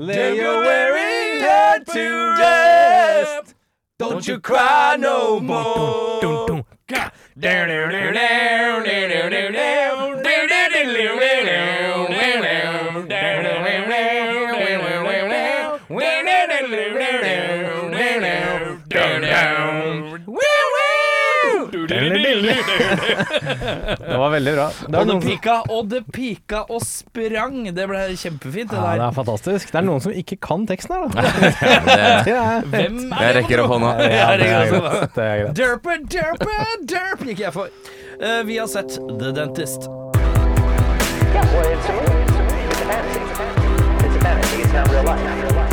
lay your weary head to rest. Don't you cry no more. Det var veldig bra. Det Og det pika og det pika og sprang. Det ble kjempefint, det ja, det er fantastisk. Det er noen som ikke kan teksten her, da. Det, er, Hvem er jeg rekker opp hånda. Ja, det er greit. Er greit. Derpe, derpe, derp gikk jeg for. Uh, vi har sett The Dentist. Yeah, well, it's a movie. It's a fantasy. It's a fantasy. It's not real life.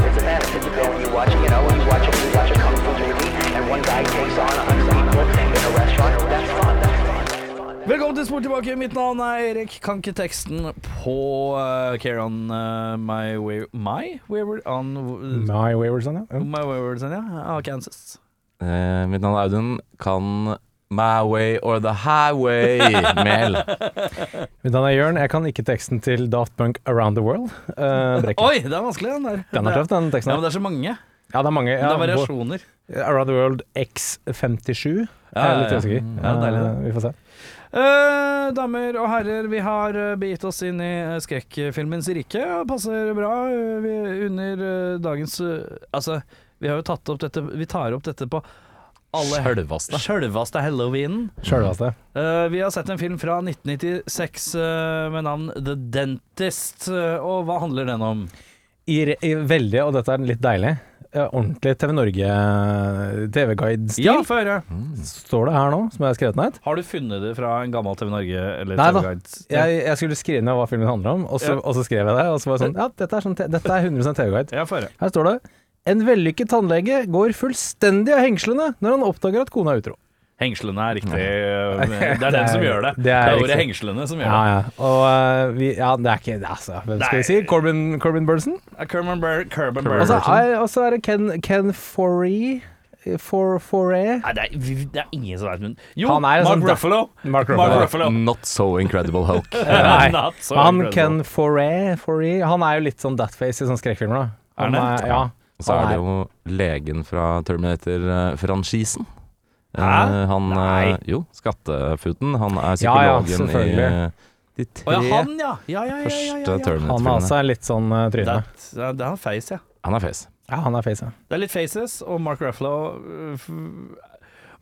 It's a fantasy. You go and you watch, you know, you watch a, you watch a kung fu movie, and one guy takes on a hundred people Velkommen til Sport tilbake. Mitt navn er Erik. Kan ikke teksten på uh, Care on uh, My Way My Wayward On My Wayward Son, ja. My Wayward Son, ja. Av Kansas. Eh, mitt navn er Audun. Kan My Way or The Highway-mel. Mitt navn er Jørn. Jeg kan ikke teksten til Daft Punk Around the World. Uh, Oi, det er vanskelig, den der. Den er tøff, den teksten. Ja, men det er så mange. Ja, det er mange. Det er variasjoner. Around the World X57. Ja, jeg er litt ja, ja. usikker. Ja, deilig det. Eh, Vi får se. Eh, damer og herrer, vi har uh, begitt oss inn i eh, skrekkfilmens rike. og Passer bra eh, vi, under eh, dagens eh, Altså, vi har jo tatt opp dette Vi tar opp dette på alle Sjølvaste. Sjølvaste halloweenen. Sjølvaste. Eh, vi har sett en film fra 1996 eh, med navn The Dentist. eh, og hva handler den om? I, i veldig, og dette er litt deilig, eh, ordentlig TV Norge TV-guide-stil, Ja, få høre. står det her nå, som jeg har skrevet ned. Har du funnet det fra en gammel TV Norge eller. TV Guide? Jeg, jeg skulle skrive ned hva filmen handler om, og så, Ja. og så skrev jeg det. Og så var det sånn Ja, dette er, sånn, dette er 100% TV-guide. Ja. Her står det En vellykket tannlege går fullstendig av hengslene når han oppdager at kona er utro. Hengslene er riktig. eh, Det er den som gjør det. Det Det er er ordet hengslene som gjør Ja, det. ja. Og uh, vi Ja, det er ikke det, altså. Hvem skal vi si? Corbin, Corbin Burson? Corbin Bur Kerman Og så er, og så er det Ken, Ken Foree. For, for Nei, det er, vi- det er ingen som vet men Jo, Han er Mark sånn- Ruffalo. Mark Mark Ruffalo. Ruffalo. Not so incredible Hulk. Nei. So Han incredible. Ken Foray, Han er jo litt sånn Datface i sånne skrekkfilmer, da. Han Er er, ja. Og så er det jo legen fra Terminator-franchisen. Hæ? han Nei. eh, Jo, Skattefuten. Han er Ja, ja, psykologen i eh, de tre tre ja, han, ja. Ja, ja, ja. ja, første Terminator-filmene. Han har altså litt sånn uh, tryne. Det, er- det er han face, ja. Han er face. Ja, han er face, ja. Det er litt faces, og Mark Ruffalo uh,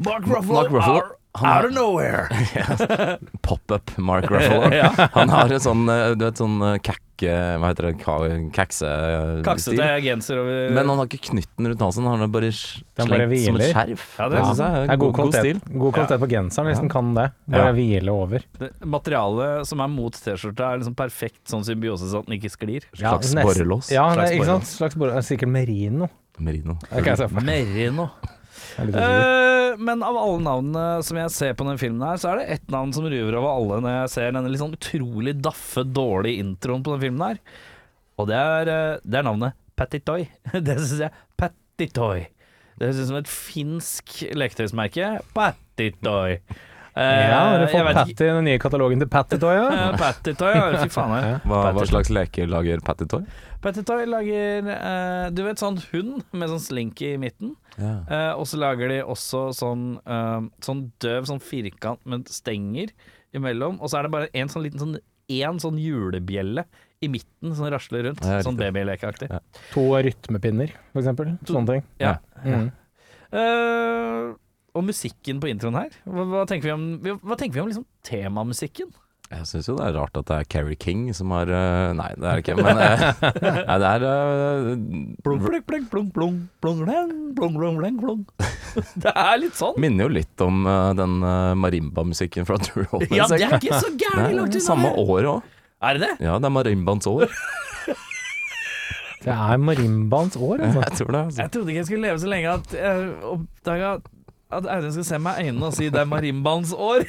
Mark Ruffalo, Mark Ruffalo, out, han out of nowhere. Pop-up Mark Ruffalo. Ja. Han har en sånn, eh, du vet, sånn kakke kakk... eh, Hva heter det? Ka- Kakse-stil. Kaksete genser over Men han har ikke knytten rundt halsen, han har bare slengt bare som et skjerf. Ja, det ja. synes jeg Det er god kvalitet, stil. god kvalitet på genseren hvis den kan det. Bare Ja. hvile over. det, Materialet som er mot T-skjorta, er liksom perfekt sånn symbiose så at den ikke sklir. Slags borrelås. Ja, Slags ikke sant? borrelås. Slags borrelås. Sikkert merino. Merino. Meg. Merino. Eh, men av alle navnene som jeg ser på den filmen her, så er det ett navn som ruver over alle når jeg ser denne litt sånn utrolig daffe, dårlige introen på den filmen her. Og det er, eh, det er navnet Pattitoy. Det syns jeg. Pattitoy. Det høres ut som et finsk leketøysmerke. Pattitoy. Eh, ja, har du jeg fått Patty, ikke- den nye katalogen til Pattitoy? Ja? Pattitoy, ja. Fy faen. Ja. Hva, hva slags leker lager Pattitoy? Pattitoy lager uh, Du vet sånn hund med sånn slinky i midten? Ja. Eh, og så lager de også sånn, eh, sånn døv sånn firkant med stenger imellom. Og så er det bare en sånn liten sånn én sånn julebjelle i midten som rasler rundt. Ja, sånn babylekeaktig. Ja. To rytmepinner, for eksempel. Sånne ting. Ja. Mm. Eh, og musikken på introen her, hva, hva tenker vi om, hva tenker vi om liksom temamusikken? Jeg syns jo det er rart at det er Carrie King som har eh, Nei, det er det ikke, men eh, Nei, det er Blung, blung, blung, blung, blung, blung, blung, Det er litt sånn. Minner jo litt om eh, den marimba-musikken fra True Romance. Ja, det er ikke så gærent lagt unna. Samme år òg. Er det det? Ja, det er marimbaens år. Det er marimbaens år, altså. Jeg tror det. Altså. Jeg trodde ikke jeg skulle leve så lenge at jeg oppdaga at Audun skal se meg i øynene og si det er marimbans år.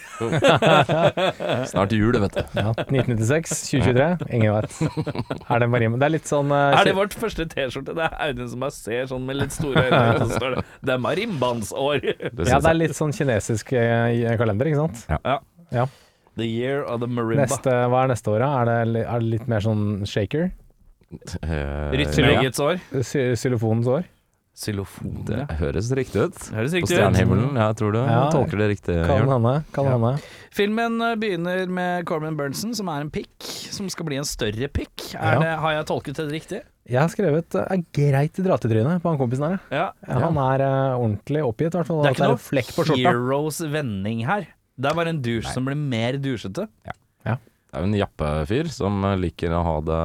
Snart jul, vet du. Ja, 1996, 2023, ingen vet. Er det marimba? Det er litt sånn uh, Er det vårt første T-skjorte? Det er Audun som bare ser sånn med litt store øyne, og så står det 'Det er marimbans år'. Det Ja, det er litt sånn kinesisk uh, kalender, ikke sant? Ja. Ja. The year of the marimba. Neste, hva er neste året? Er det, er det litt mer sånn shaker? Uh, ja, Rytmeleggets år. Xylofonens år? Xylofon. det høres riktig ut. Høres På riktig På stjernehimmelen. Jeg tror du Ja, tolker det riktig. Kan hende. Kan Ja. Filmen eh, begynner med Corbin Burnson, som er en pikk, som skal bli en større pikk. Er Ja. det, har jeg tolket det riktig? Jeg har skrevet er greit dra til trynet på han kompisen her. Ja. Ja, Han er uh, ordentlig oppgitt, i hvert fall. Det er ikke noe flekk på skjorta. heroes vending her. Det er bare en dusj som blir mer dusjete. Det er jo en jappefyr som liker å ha det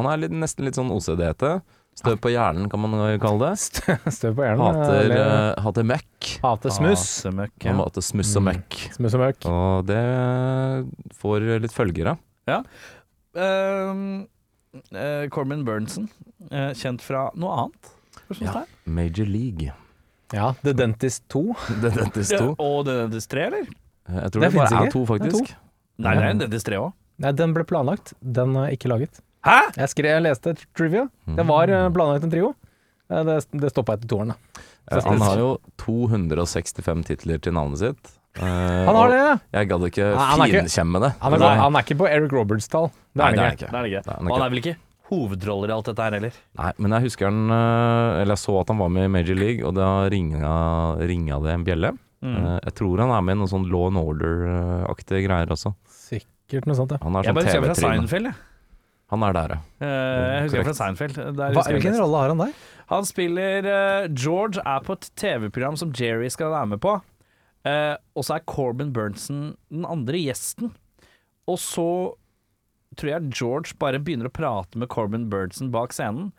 Han er litt, nesten litt sånn OCD-ete. Støv på hjernen, kan man kalle det. Støv på hjernen. Hater, eh, hater møkk. hater smuss. Hater møkk, ja. hater smuss og Mm. Smuss og møkk. Og det får litt følgere. Ehm, uh, Corbin Burnson, eh, kjent fra noe annet. Ja. Major League. Ja, The Dentist 2. Det er Dentist 2. Og The Dentist 3, eller? Jeg tror Det det, bare er to, Det er faktisk. Nei, det er en Dentist 3 òg. Nei, den ble planlagt. Den er ikke laget. Hæ?! Jeg, skrev, jeg leste trivia. Det var eh, planlagt en trio. Eh, Det, det stoppa etter toeren, da. Eh, Han har jo 265 titler til navnet sitt. Eh, Han har og det! Jeg gadd ikke han er ikke- finkjemme det. Han er, Nei. han er ikke på Eric Roberts-tall. Det Nei, er det han er ikke. Det er det ikke. Det er han Og han er vel ikke hovedroller i alt dette her heller? Nei, men jeg husker han eh, Eller jeg så at han var med i Major League, og da ringa, ringa det en bjelle. Mm. Eh, Jeg tror han er med i noen sånn Law and Order-aktige greier også. Sikkert noe sånt, ja. Han er Jeg sånn bare husker fra TV-trim. Seinfeld, jeg. Han er der, ja. Eh, Jeg husker fra Seinfeld. Der Hva, hvilken rolle har han der? Han spiller eh, George er på et TV-program som Jerry skal være med på. Eh, og så er Corbin Berntsen den andre gjesten. Og så tror jeg George bare begynner å prate med Corbin Berntsen bak scenen.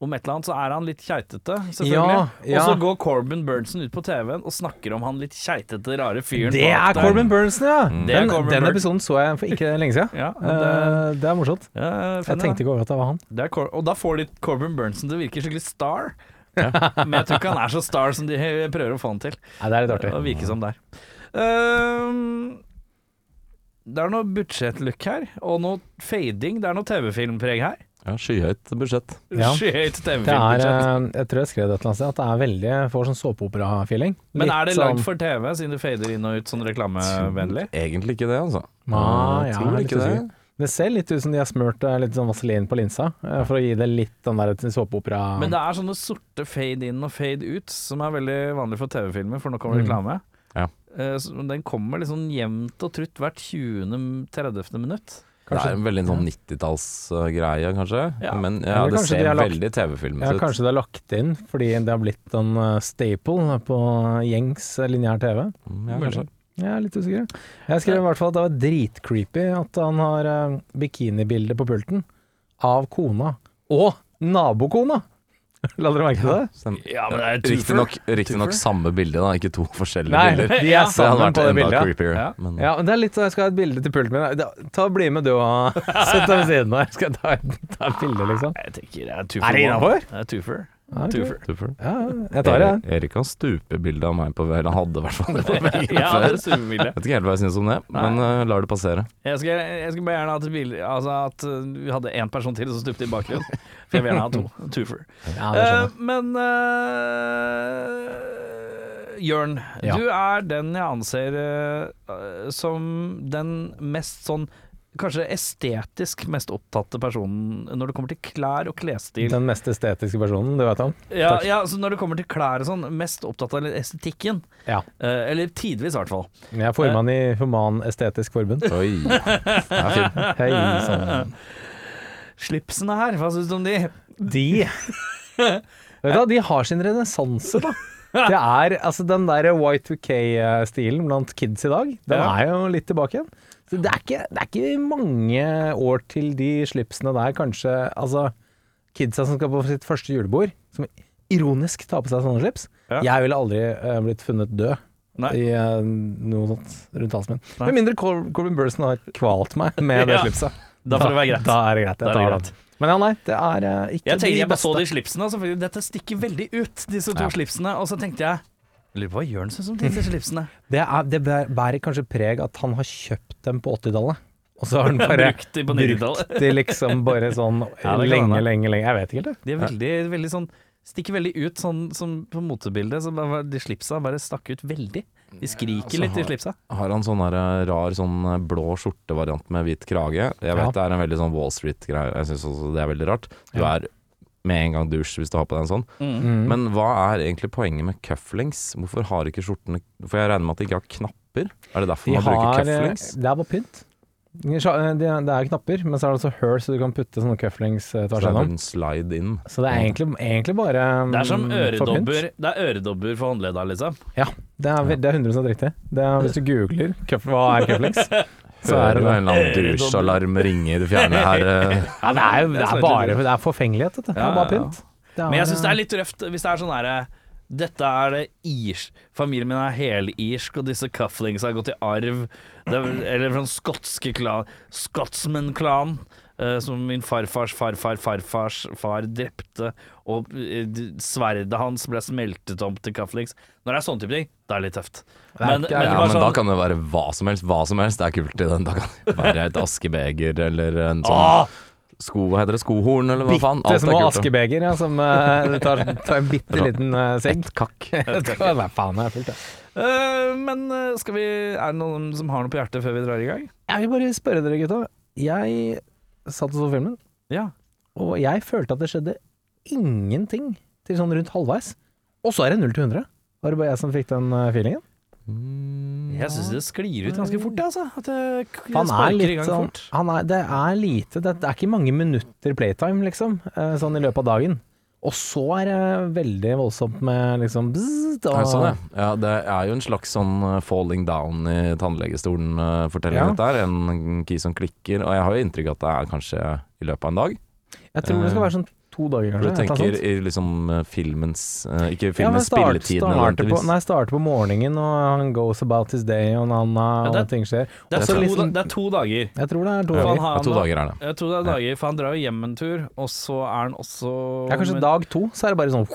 Om et eller annet så er han litt keitete, selvfølgelig. Ja, ja. Og så går Corbin Burnson ut på TV-en og snakker om han litt keitete, rare fyren Det er. Corbin Burnson, ja! Mm. Er Den, Corbin den episoden så jeg for ikke lenge siden. Ja, det, Eh, det er morsomt. Jeg tenkte ikke over at det var han. det er og da får de Corbin Burnson til å virke skikkelig star. Men jeg tror ikke han er så star som de prøver å få han til. Nei, det er litt artig. Det virker som der. Ehm, det er noe budsjettlook her, og noe fading. Det er noe TV-filmpreg her. Ja skyhøyt budsjett. Ja. Skyhøyt er, TV-filmbudsjett. eh, jeg tror jeg skrev det et eller annet sted, at det er veldig får sånn såpeopera-feeling. Men er det sånn- lagd for TV, siden det fader inn og ut sånn reklamevennlig? Egentlig ikke det, altså. Jeg ja, tror ikke det. Det ser litt ut som de har smurt eh, litt sånn vaselin på linsa, eh, for å gi det litt den der såpeopera Men det er sånne sorte fade in og fade ut, som er veldig vanlig for TV-filmer, for nå kommer Mm. reklame. Ja. Eh, Den kommer sånn jevnt og trutt hvert 20.-30. minutt. Det er en veldig sånn 90-tallsgreie, kanskje. Ja. Men ja, det ser de lagt- veldig TV-filmet Ja, ut. kanskje det er lagt inn fordi det har blitt en eh, staple på gjengs eh, lineær TV. Mm, Ja, kanskje. Jeg er litt usikker. Jeg skrev i hvert fall at det var dritcreepy at han har uh, bikinibilde på pulten av kona. Og nabokona! La dere merke til det? Stem- Ja, men det er Riktignok riktig samme bilde, da, ikke to forskjellige Nei, bilder. de er sammen på det bildet. creepier. Ja. Men, Ja, men det er litt sånn, jeg skal ha et bilde til pulten min. Ta bli med du og sett deg ved siden av. Jeg skal ta, ta et bilde, liksom. Jeg tenker det er twofer. Er det innenfor? Er twofer. Ja. Twofer. Ja, jeg tar det, jeg. Erik- har stupebilde av meg på Eller han hadde i hvert fall det på veggen Ja, før. det er. Vet ikke helt hva jeg syns om det, men uh, lar det passere. Jeg skulle, jeg skulle bare gjerne hatt et bilde Altså at uh, vi hadde én person til som stupte i bakgrunnen. For jeg vil gjerne ha to. Twofer. Ja, Eh, jeg. men uh, Jørn, Ja. du er den jeg anser uh, som den mest sånn Kanskje estetisk mest opptatte personen når det kommer til klær og klesstil. Den mest estetiske personen, du vet om? Ja, ja, så når det kommer til klær og sånn, mest opptatt av estetikken. Ja. Eh, eller tidvis, i hvert fall. Jeg er formann i Human-Estetisk Forbund. Oi. Hei sann. Slipsene her, hva syns du om de? De Vet du hva, de har sin renessanse, da. Det er altså den der Y2K-stilen blant kids i dag, den Ja. er jo litt tilbake igjen. Det er, ikke, det er ikke mange år til de slipsene der kanskje Altså, kidsa som skal på sitt første julebord, som ironisk tar på seg sånne slips. Ja. Jeg ville aldri uh, blitt funnet død Nei. i uh, noe sånt rundt halsen min. Med mindre Cor Corbin Burson har kvalt meg med det Ja. slipset. Da får det være greit. Da er det greit. Jeg tar det greit. Men ja, nei, det er eh, ikke Jeg tenker, de jeg bare så de slipsene, og så dette stikker veldig ut, disse to Ja. slipsene. Og så tenkte jeg jeg Lurer på hva gjør han sånn som disse slipsene? Det, er, det bæ- bærer kanskje preg at han har kjøpt dem på 80-tallet. Og så har han bare Brukt de på 90-tallet. brukt de liksom bare sånn Ja, det kan lenge, hende. lenge, lenge. Jeg vet ikke helt, det. De er veldig, veldig sånn Stikker veldig ut sånn som på motebildet. Så bare, de slipsa bare stakk ut veldig. De skriker altså, litt, de har- slipsa. Har han sånn der, eh, rar sånn eh, blå skjortevariant med hvit krage? Jeg vet Ja. det er en veldig sånn Wall Street-greie, jeg syns også det er veldig rart. Du Ja. er med en gang dusj hvis du har på deg en sånn. Mm. Men hva er egentlig poenget med cufflinks? Hvorfor har ikke skjortene For jeg regner med at de ikke har knapper? Er det derfor De man har, bruker cufflinks? det er bare pynt. Det er, er knapper, men så er det også hull, så du kan putte sånne cufflinks eh, Så tvers er in. Så det er egentlig, egentlig bare mm, Det er som for øredobber Det er øredobber for håndledda, liksom. Ja, det er, det er 100% riktig. Det er, hvis du googler hva er cufflinks, så er det en eller annen dusjalarm ringe i det fjerne her? eh? Ja, det er jo det er er bare det er forfengelighet, dette. Det er bare pynt. Det Men jeg syns det er litt røft hvis det er sånn herre dette er det irsk Familien min er helirsk, og disse cufflingsa har gått i arv. Det er, eller fra den skotske klan Scotsman-klan. Eh, som min farfars farfar farfars far drepte, og eh, sverdet hans ble smeltet om til kaffeliks. Når det er sånne type ting, da er det litt tøft. Men, men, Ja, men sånn, da kan det være hva som helst. Hva som helst er kult i den. Da kan det være et askebeger eller en sånn Åh! sko... Hva heter det? Skohorn, eller hva faen? Bitte små askebeger ja, som uh, tar, tar en bitte liten uh, sigg. Et kakk. Hva faen er fullt, ja. Uh, men skal vi Er det noen som har noe på hjertet før vi drar i gang? Jeg vil bare spørre dere, gutta. Jeg satt og så filmen, Ja. og jeg følte at det skjedde ingenting til sånn rundt halvveis. Og så er det 0 til 100. Var det bare jeg som fikk den feelingen? feelingen? Jeg syns det sklir ut ganske fort, altså. At det Han er sparker i litt gang sånn fort. han er, Det er lite det, det er ikke mange minutter playtime, liksom, eh, sånn i løpet av dagen. Og så er det veldig voldsomt med liksom bzzzt, og, sånn, ja? ja, det er jo en slags sånn uh, falling down i tannlegestolen-fortelling, Ja. dette her. En key som klikker. Og jeg har jo inntrykk av at det er kanskje i løpet av en dag. Jeg tror det skal være sånn to dager, kanskje. du tenker i liksom uh, filmens uh, Ikke Ja, filmens start, spilletid starter, på, nødvendigvis. nei, starter på morgenen, og han goes about his day, og Nanna, Ja, det- ting skjer. Det er, to, liksom- det er to dager. Jeg tror det er to Ja, dager. ja, to dager er det. Jeg tror det er dager, for han drar jo hjem en tur, og så er han også Ja, kanskje men- dag to, så er det bare sånn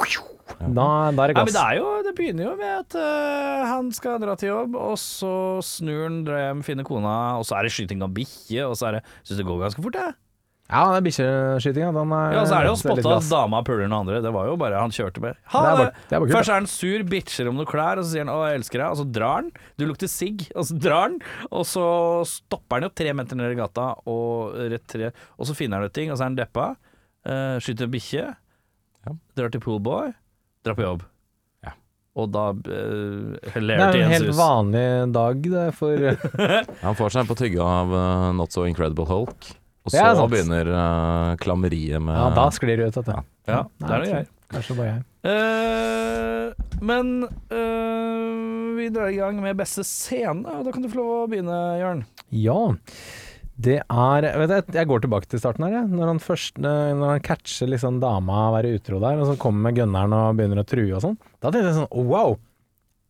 Da, da er det gass. det er jo Det begynner jo med at uh, han skal dra til jobb, og så snur han, drar hjem, finner kona, og så er det skyting av bikkje, og så er det Syns det går ganske fort, jeg. Ja, det er bikkjeskytinga. Den er Ja, så er det jo spotta at dama puler den andre. Det var jo bare Han kjørte med Ha Det er bare- det er bare kult, Først er han sur, bitcher om noe klær, og så sier han 'Å, jeg elsker deg', og så drar han. Du lukter sigg, og så drar han. Og så stopper han jo tre meter ned i gata, og rett tre Og så finner han ut ting, og så er han deppa. Uh, skyter en bikkje. Ja. Drar til poolboy. Drar på jobb. Og da uh, Det er en en helt vanlig dag det for Han får seg på tygge av uh, Not So Incredible Hulk. Og så er sant. begynner uh, klammeriet med Ja, da sklir det ut, vet du. Ja. Ja, det er noe greier. Kanskje bare jeg. Uh, men uh, vi drar i gang med beste scene, og da kan du få lov å begynne, Jørn. Ja. Det er vet du, Jeg går tilbake til starten her. Jeg. Når han først Når han catcher liksom dama være utro der, og så kommer gunneren og begynner å true og sånn, da tenkte jeg sånn wow! Wow!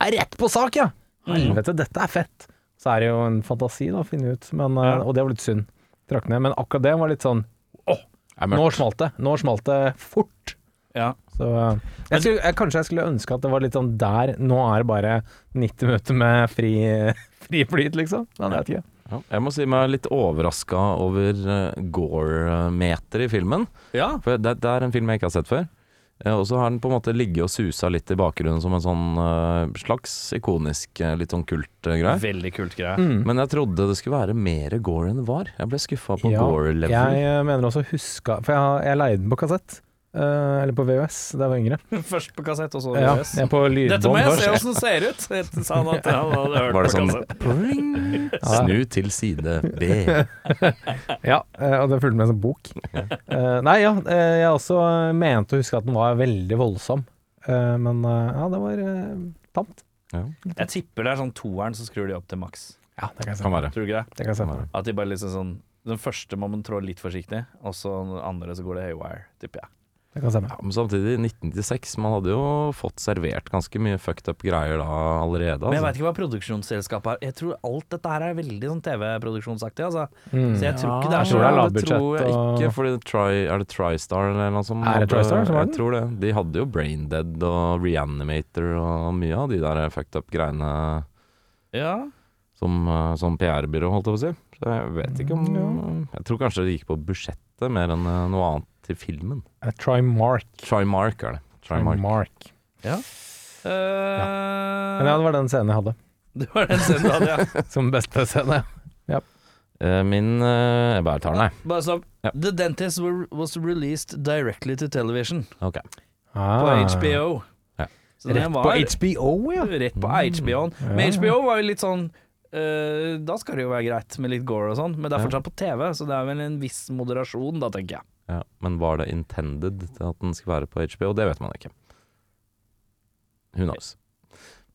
Er rett på sak, ja! Helvete, dette er fett! Så er det jo en fantasi da, å finne ut, men, Ja. og det var litt synd. Trakk ned. Men akkurat det var litt sånn åh, Nå smalt det! Nå smalt det fort! Ja. Så eh, jeg skulle, jeg, Kanskje jeg skulle ønske at det var litt sånn der Nå er det bare 90 minutter med fri, fri flyt, liksom. Men jeg vet ikke. Ja, jeg må si meg litt overraska over uh, Gore-meter i filmen. ja. For det, det er en film jeg ikke har sett før. Eh, og så har den på en måte ligget og susa litt i bakgrunnen som en sånn uh, slags ikonisk, eh, litt sånn kult uh, greie. Veldig kult greie. Mm. Men jeg trodde det skulle være mer Gore enn det var. Jeg ble skuffa på Ja, Gore-level. Jeg eh, mener også huska For jeg, jeg leide den på kassett. Eh, eller på VHS da jeg var yngre. Først på kassett, og så Ja, VHS. jeg er på Dette må jeg se åssen det ser ut, sa han at han hadde hørt Var det på sånn kassett. Ja. Snu til side B. Ja, eh, og det fulgte med som bok. Uh, nei, ja, jeg også mente å huske at den var veldig voldsom. Uh, men ja, det var uh, tamt. Ja, Jeg tipper det er sånn toeren, så skrur de opp til maks. Ja, det kan jeg se. kan være. Tror du ikke det? Det kan jeg se. At de bare liksom sånn Den første må man trå litt forsiktig, og så den andre så går det haywire, tipper jeg. Det kan stemme. Ja, men samtidig, i 1996, man hadde jo fått servert ganske mye fucked up greier da allerede. Men jeg Altså. veit ikke hva produksjonsselskapet er. Jeg tror alt dette her er veldig sånn TV-produksjonsaktig, altså. Mm. Så jeg tror ikke det er så lavbudsjett Det tror jeg ikke, fordi tri, er det TriStar eller noe sånt? Er det TriStar som var den? Jeg tror det. De hadde jo Braindead og Reanimator og mye av de der fucked up greiene Ja. som, eh, som PR-byrå, holdt jeg på å si. Så jeg vet ikke om Jeg tror kanskje det gikk på budsjettet mer enn eh, noe annet til filmen. Uh, Trimark. Trimark er det. Trimark. Trimark. ja. Eh, Men ja, det var den scenen jeg hadde. Det var den scenen du hadde, ja. Som beste scene. Ja Min eh, Jeg bare tar den, jeg. Bare sånn. Ja. The Dentist were, was released directly to television Ok. Ah. på HBO. Ja. Så Rett var på HBO, ja. Rett på HBO-en. Ja. Men HBO var jo litt sånn eh, Da skal det jo være greit med litt gore og sånn, men det er Ja. fortsatt på TV, så det er vel en viss moderasjon, da, tenker jeg. Ja, men var det intended til at den skulle være på HBO? Det vet man ikke. Who knows.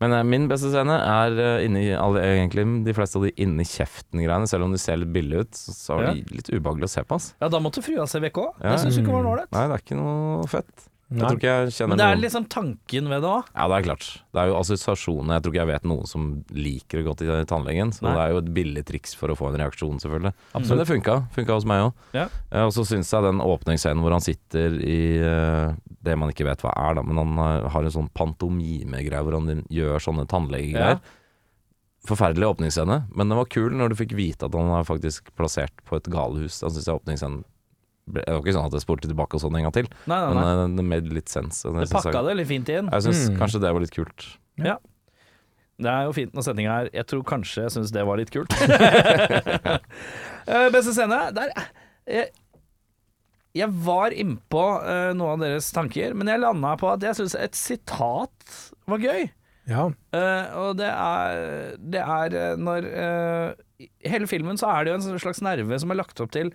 Men eh, min beste scene er eh, inni alle, egentlig de fleste av de inni kjeften-greiene. Selv om de ser litt billige ut, så, så er de litt ubehagelig å se på. ass. Ja, da måtte frua se VK. Ja. Jeg syns ikke det var noe ålreit. Nei, det er ikke noe fett. Jeg tror ikke jeg kjenner Men det er noen liksom tanken ved det òg. Ja, det er klart. Det er jo assosiasjoner. Jeg tror ikke jeg vet noen som liker å gå til tannlegen. Så Nei. det er jo et billig triks for å få en reaksjon, selvfølgelig. Men det funka. Funka hos meg òg. Ja. Og så syns jeg den åpningsscenen hvor han sitter i eh, det man ikke vet hva er, da, men han eh, har en sånn pantomimegreie hvor han gjør sånne tannlegegreier. Forferdelig åpningsscene, men den var kul når du fikk vite at han er faktisk plassert på et galehus. Da syns jeg åpningsscenen Det var ikke sånn at jeg spolte tilbake og sånn en gang til, Nei, nei, men nei. men det made litt sense. Det synes jeg- det litt fint inn. Jeg syns Mm. kanskje det var litt kult. Det er jo fint når sendinga er Jeg tror kanskje jeg syns det var litt kult. Eh, Beste scene der jeg, jeg var innpå uh, noen av deres tanker, men jeg landa på at jeg syns et sitat var gøy. Ja. Uh, og det er, det er eh, når uh, I hele filmen så er det jo en slags nerve som er lagt opp til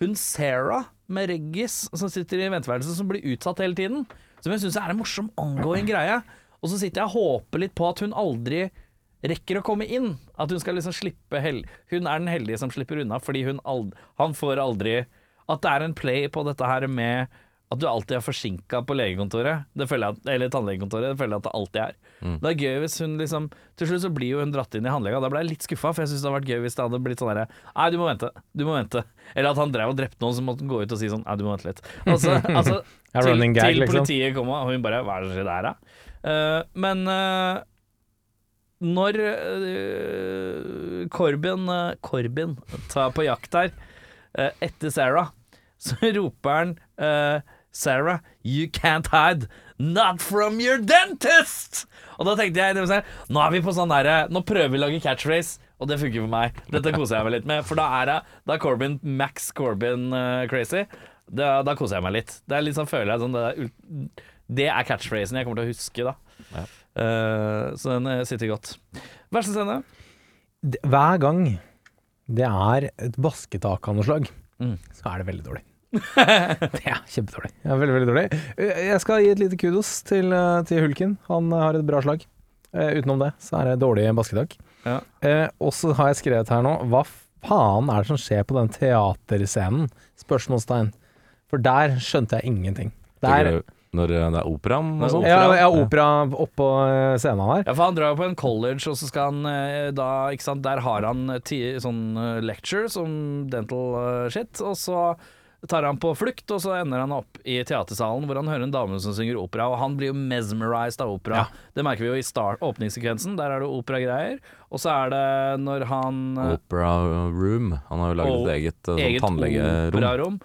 hun Sarah med Reggis som sitter i venteværelset, som blir utsatt hele tiden. Som jeg syns er en morsom ongoing greie. Og så sitter jeg og håper litt på at hun aldri rekker å komme inn. At hun skal liksom slippe hel Hun er den heldige som slipper unna, fordi hun ald han får aldri At det er en play på dette her med at du alltid er forsinka på legekontoret. Det føler jeg eller tannlegekontoret. Det føler jeg at det alltid er. Det er gøy hvis hun liksom Til slutt så blir jo hun dratt inn i handlinga. Da ble jeg litt skuffa, for jeg syns det hadde vært gøy hvis det hadde blitt sånn herre Nei, du må vente. Du må vente. Eller at han drev og drepte noen, så måtte han gå ut og si sånn Nei, du må vente litt. Altså, altså Ja, til, gag, til liksom. politiet kom, og hun bare Hva er det som skjer der, da? Uh, men uh, når uh, Corbin, uh, Corbin tar på jakt her, uh, etter Sarah, så roper han eh, Sarah, you can't hide. Not from your dentist! Og da tenkte jeg Nå er vi på sånn derre Nå prøver vi å lage catchphrase, og det funker for meg. Dette koser jeg meg litt med. For da er det Da er Corbin Max Corbin uh, crazy. Da, da koser jeg meg litt. Det er litt sånn, føler jeg sånn Det er, det er catchphrasen jeg kommer til å huske, da. Eh, så den eh, sitter godt. Verste scene? Hver gang det er et basketak av noe slag, Mm. så er det veldig dårlig. det er kjempedårlig. Er veldig, veldig dårlig. Eh, Jeg skal gi et lite kudos til, eh, til Hulken. Han eh, har et bra slag. Eh, utenom det så er det dårlig basketak. Ja. Eh, og så har jeg skrevet her nå Hva faen er det som skjer på den teaterscenen? Spørsmålstegn. For der skjønte jeg ingenting. Der, Når det er operaen og sånn? ja, ja, opera oppå scenen her. Ja, for han drar jo på en college, og så skal han da Ikke sant, der har han ti, sånn lecture som dental shit, og så tar han på flukt, og så ender han opp i teatersalen hvor han hører en dame som synger opera, og han blir jo mesmerized av opera. Det merker vi jo i start, åpningssekvensen, der er det operagreier, og så er det når han eh, Opera Room. Han har jo laget Og et eget, eh, sånn eget tannlegerom.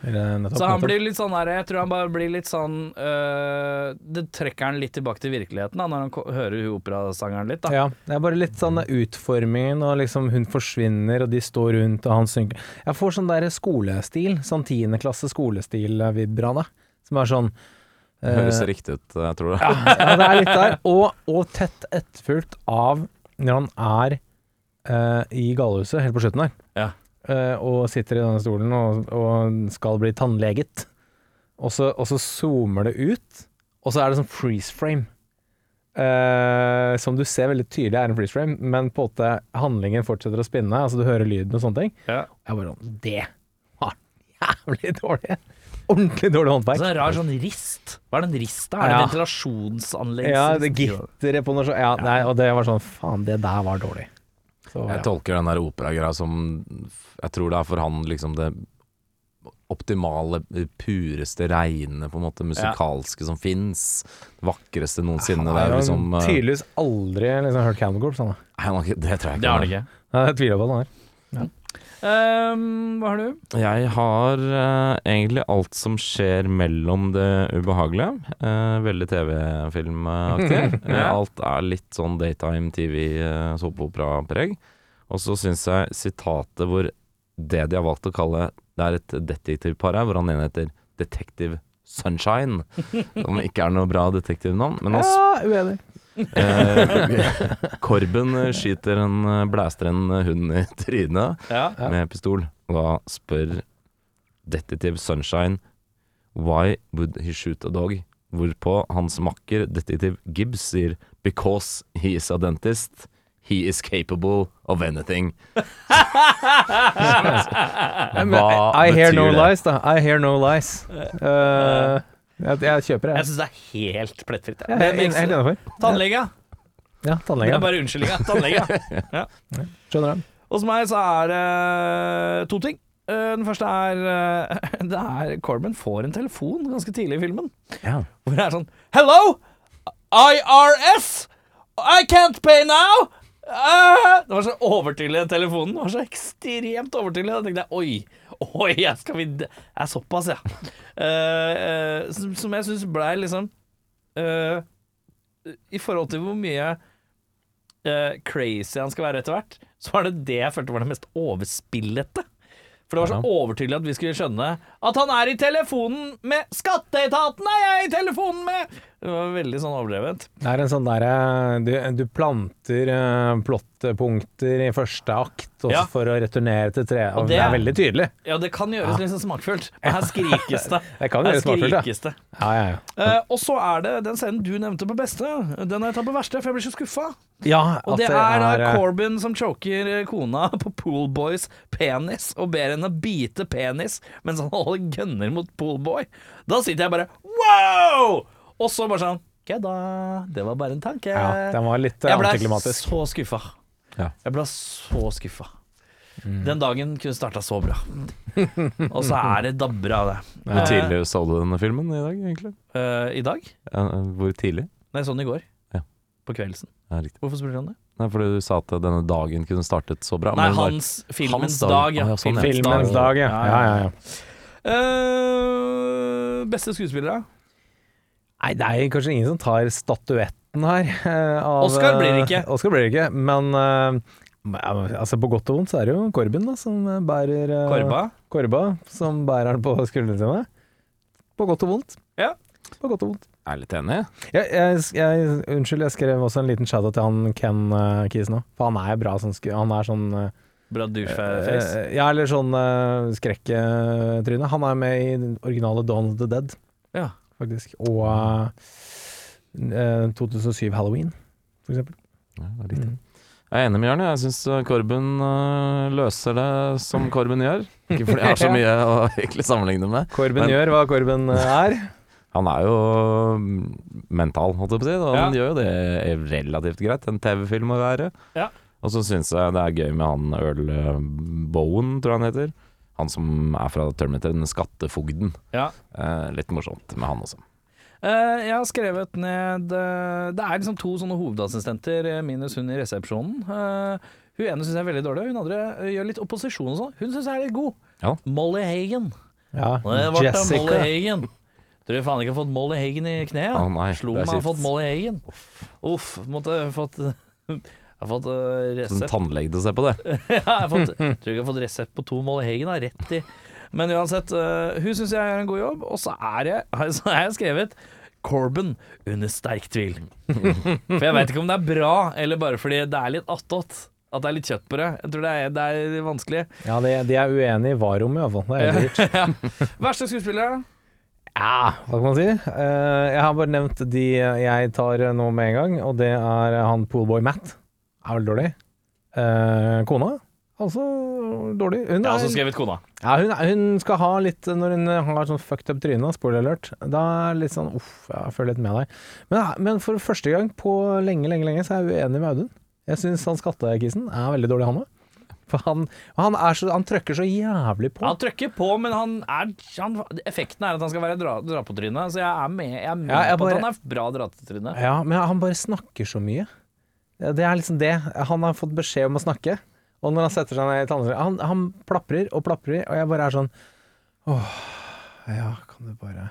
Så han blir litt sånn der Jeg tror han bare blir litt sånn øh, Det trekker han litt tilbake til virkeligheten da når han hører operasangeren litt. da Ja, det er bare litt sånn utformingen, og liksom hun forsvinner, og de står rundt, og han synker. Jeg får sånn der skolestil, sånn tiendeklasse skolestil-vibra, da. som er sånn Det Høres riktig ut, jeg tror det. ja, ja, det er litt der. Og, og tett etterfulgt av når han er eh, i galehuset helt på slutten der, Ja. eh, og sitter i denne stolen og, og skal bli tannleget. Og så, og så zoomer det ut, og så er det sånn freeze frame. Eh, som du ser veldig tydelig er en freeze frame, men på en måte handlingen fortsetter å spinne, altså du hører lyden og sånne ting. Ja. Jeg bare sånn Det var jævlig dårlig. Ordentlig dårlig håndverk. Så en rar sånn rist. Hva er den rista? Er det Ja. ventilasjonsanlegg? Ja, det gitteret på noe sånt. Ja, nei, og det var sånn Faen, det der var dårlig. Så, Jeg ja. tolker den der operagreia som Jeg tror det er for han liksom det optimale, pureste, reine, på en måte musikalske som fins. Vakreste noensinne. Er har liksom eh, tydeligvis aldri liksom, hørt Cannibal Corpse. Han, da. Nei, han Det tror jeg ikke. Det har han det ikke. Nei, Jeg tviler på at han har. Ehm, hva har du? Jeg har uh, egentlig alt som skjer mellom det ubehagelige. Uh, veldig TV-filmaktig. Eh, Ja. Alt er litt sånn daytime TV, uh, såpeopera-preg. Og så syns jeg sitatet hvor det de har valgt å kalle Det er et detektivpar her, hvor han ene heter Detective Sunshine. Som ikke er noe bra detektivnavn. Men han Ja, uenig. Eh, Korben eh, skyter en eh, blæster en hund i trynet Ja. Ja. med pistol. Og da spør detektiv Sunshine Why would he shoot a dog? Hvorpå hans makker detektiv Gibbs sier Because he is a dentist. He is capable of anything. Hva I hear betyr no det? lies, da. I hear no lies. Eh, jeg, jeg kjøper det. Jeg syns det er helt plettfritt. jeg. Jeg er helt helt innenfor. Tannlege. Ja, Det er tannlege. bare unnskyldninga. Tannlege. Skjønner du? Hos meg så er det to ting. Eh, Den første er eh, Det er Corbin får en telefon ganske tidlig i filmen. Ja. Hvor det er sånn Hello! IRS! I can't pay now! Ah! det var så overtydelig, den telefonen. Det var så ekstremt overtydelig. Da tenkte jeg oi, oi, jeg skal vi Det er såpass, ja. Uh, uh, som, jeg syns blei liksom uh, I forhold til hvor mye crazy han skal være etter hvert, så var det det jeg følte var det mest overspillete. For det var så overtydelig at vi skulle skjønne at han er i telefonen med Skatteetaten er jeg i telefonen med! Det var veldig sånn overdrevet. Det er en sånn derre du, du planter uh, plottpunkter i første akt Ja. for å returnere til tre. Og det det, er- er veldig tydelig. Ja, det kan gjøres litt sånn smakfullt, men her skrikes det. Det kan gjøres smakfullt, ja. Ja, ja, ja. Eh, og så er det den scenen du nevnte på beste. Den har jeg tatt på verste, for jeg blir så skuffa. ja Og det er eh, Corbin som choker eh, kona på Poolboys penis og ber henne bite penis mens han holder gunner mot Poolboy. Da sitter jeg bare wow! Og så bare sånn Kødda. Det var bare en tanke. Ja, den var litt jeg ble så skuffa. Ja. Jeg ble så skuffa. Mm. Den dagen kunne starta så bra. Og så er det dabber av det. Hvor Eh, tidlig så du denne filmen i dag, egentlig? Uh, I dag? Uh, hvor tidlig? Nei, sånn i går. Ja. På kveldsen. Ja. Hvorfor spør du om det? Nei, fordi du sa at denne dagen kunne startet så bra. Nei, men det var- hans filmens Hans dag. dag. ja. Ah, ja, sånn, ja. Filmens dag, ja. ja, ja, ja. Eh, beste skuespillere? Nei, det er kanskje ingen som tar statuetten her. eh, av, Oscar blir det ikke. eh, Oscar blir det ikke, men eh, altså på godt og vondt så er det jo Korbin da, som bærer Korba? Korba, som bærer den på skuldrene sine. På godt og vondt. Ja. På godt og vondt. Er litt enig. Jeg, jeg, jeg, unnskyld, jeg skrev også en liten shout-out til han Ken uh, Kis nå. For han er bra sånn. Han er sånn uh, Bra doucheface. eh, Ja, eller sånn uh, skrekketryne. Han er med i den originale Dawn of the Dead, Ja. Faktisk. Og uh, 2007 Halloween, for eksempel. Ja, det er riktig. Jeg er enig med Jørn. Jeg syns Korben øh, løser det som Korben gjør. Ikke fordi jeg har så mye å egentlig sammenligne med. Korben Men- gjør hva Korben eh, er. Han er jo mm, mental, holdt jeg på å si. Og Ja. han gjør jo det relativt greit. En TV-film å være. Ja. Og så syns jeg det er gøy med han Earl Bowen, tror jeg han heter. Han som er fra Terminator, den skattefogden. Ja. Eh, litt morsomt med han også. Eh, jeg har skrevet ned eh, Det er liksom to sånne hovedassistenter minus hun i resepsjonen. Eh, hun ene syns jeg er veldig dårlig, hun andre eh, gjør litt opposisjon og sånn. Hun syns jeg er litt god. Ja. Molly Hagen. Ja, Det ble Molly Jessica. Hagen. Tror jeg faen ikke har fått Molly Hagen i kneet. Å, nei, Slo meg har fått Molly Hagen. Uff, måtte fått Jeg har fått resept. Som tannlege til å se på det. ja, jeg har fått, tror ikke jeg har fått resept på to mål i Hegen, Da, rett i Men uansett, eh, hun syns jeg gjør en god jobb. Og så er jeg, så har jeg skrevet Corbin under sterk tvil. For jeg veit ikke om det er bra, eller bare fordi det er litt attåt. At det er litt kjøtt på det. Jeg tror det er, det er vanskelig. Ja, de, de er uenige i var-rommet, iallfall. Det er helt sikkert. Verste skuespillere? Ja, hva kan man si? Eh, jeg har bare nevnt de jeg tar nå med en gang, og det er han Poolboy Matt. Er veldig dårlig. Eh, kona Altså dårlig. Hun, Jeg har er, også skrevet kona. ja, hun, er- hun skal ha litt Når hun har sånn fucked up tryne, spoiler alert, da er det litt sånn uff, jeg føler litt med deg. Men, men for første gang på lenge, lenge, lenge så er jeg uenig med Audun. Jeg syns han skattekissen er veldig dårlig, han òg. For han, han, er så, han trøkker så jævlig på. Han trykker på, men han er han, Effekten er at han skal være dra, dra på trynet. Så jeg er med, jeg er med Ja, jeg på bare- at han er bra dra til trynet. Ja, men han bare snakker så mye. Ja, Det er liksom det. Han har fått beskjed om å snakke, og når han setter seg ned i tannlegen han, han plaprer og plaprer, og jeg bare er sånn Åh, ja, kan du bare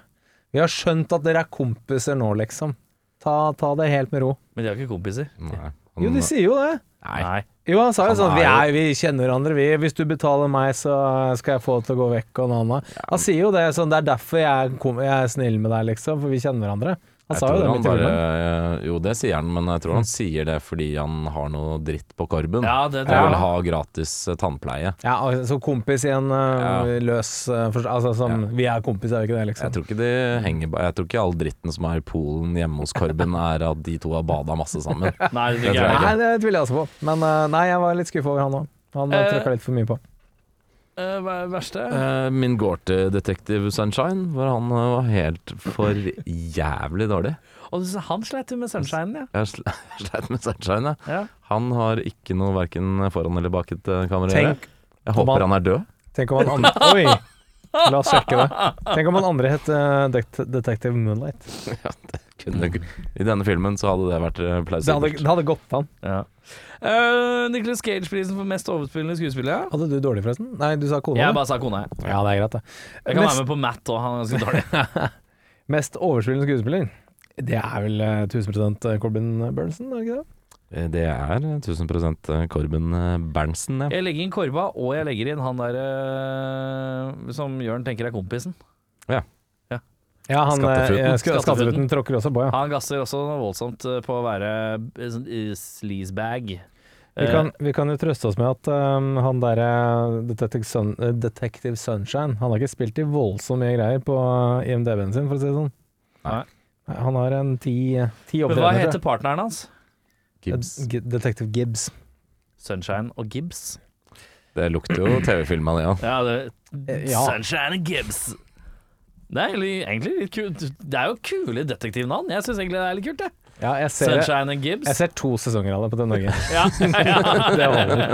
Vi har skjønt at dere er kompiser nå, liksom. Ta, ta det helt med ro. Men de er ikke kompiser. Nei. Jo, de sier jo det. Nei. Jo, han sa jo Han sånn er vi, er, vi kjenner hverandre, vi. Hvis du betaler meg, så skal jeg få det til å gå vekk, og noe annet. Han sier jo det. Sånn, det er derfor jeg, er kom, jeg er snill med deg, liksom. For vi kjenner hverandre. Han sa jo det han midt i filmen. jo, det sier han, men jeg tror han sier det fordi han har noe dritt på korben. Ja, det Jeg tror vil ha gratis eh, tannpleie. Ja, altså kompis i en uh, Ja. løs uh, Altså sånn Vi er kompis, er vi ikke det, liksom? Jeg tror ikke de henger Jeg tror ikke all dritten som er i Polen hjemme hos Korben, er at de to har bada masse sammen. Nei, det Det jeg jeg ikke. Nei, det tviler jeg også på. Men uh, nei, jeg var litt skuffa over han òg. Han uh, trykka litt for mye på. Eh, hva er det verste? Eh, Min gårte detektiv Sunshine, hvor han eh, var helt for jævlig dårlig. Og du- han sleit jo med Sunshine, ja. Jeg sl- sleit med Sunshine, ja. ja. Han har ikke noe verken foran eller bak et kamera å gjøre. Jeg håper han er død. tenk om han andre Oi! La oss sjekke det. Tenk om han andre het uh, Det- Detective Moonlight. Kunne, I denne filmen så hadde det vært plausibelt. Det det hadde gått an. ja. Uh, Nicholas Cage-prisen for mest overspillende skuespiller. Hadde du dårlig, forresten? Nei, du sa kona. Jeg bare sa kona, jeg. Ja, det er greit, det. Jeg kan Mest- være med på Matt òg, han er ganske dårlig. Mest overspillende skuespiller? Det er vel uh, 1000% Corbin Bernsen, er det ikke det? Eh, Det er eh, 1000 Korben eh, Berntsen, ja. Jeg legger inn Korva, og jeg legger inn han der uh, som Jørn tenker er kompisen. Ja, han Skattefuten. eh, sk- Skattefuten. Skattefuten tråkker også på, ja. Han gasser også voldsomt eh, på å være eh, sånn eh, sleazebag. Vi kan, vi kan jo trøste oss med at um, han derre Detective, Sun, eh, Detective Sunshine Han har ikke spilt i voldsomt mye greier på IMDb-en sin, for å si det sånn. Nei. Han har en ti, ti Men hva heter partneren hans? Gibbs. Detective Gibbs. Sunshine og Gibbs. Det lukter jo TV-film av det, ja. Ja, det, Eh, ja. Sunshine og Gibbs. Det er egentlig, egentlig litt kult. Det er jo kule detektivnavn. Jeg syns egentlig det er litt kult, det. Ja, jeg ser. Sunshine and Gibbs. jeg ser to sesonger av det på den Norge. Ja, ja. Det holder.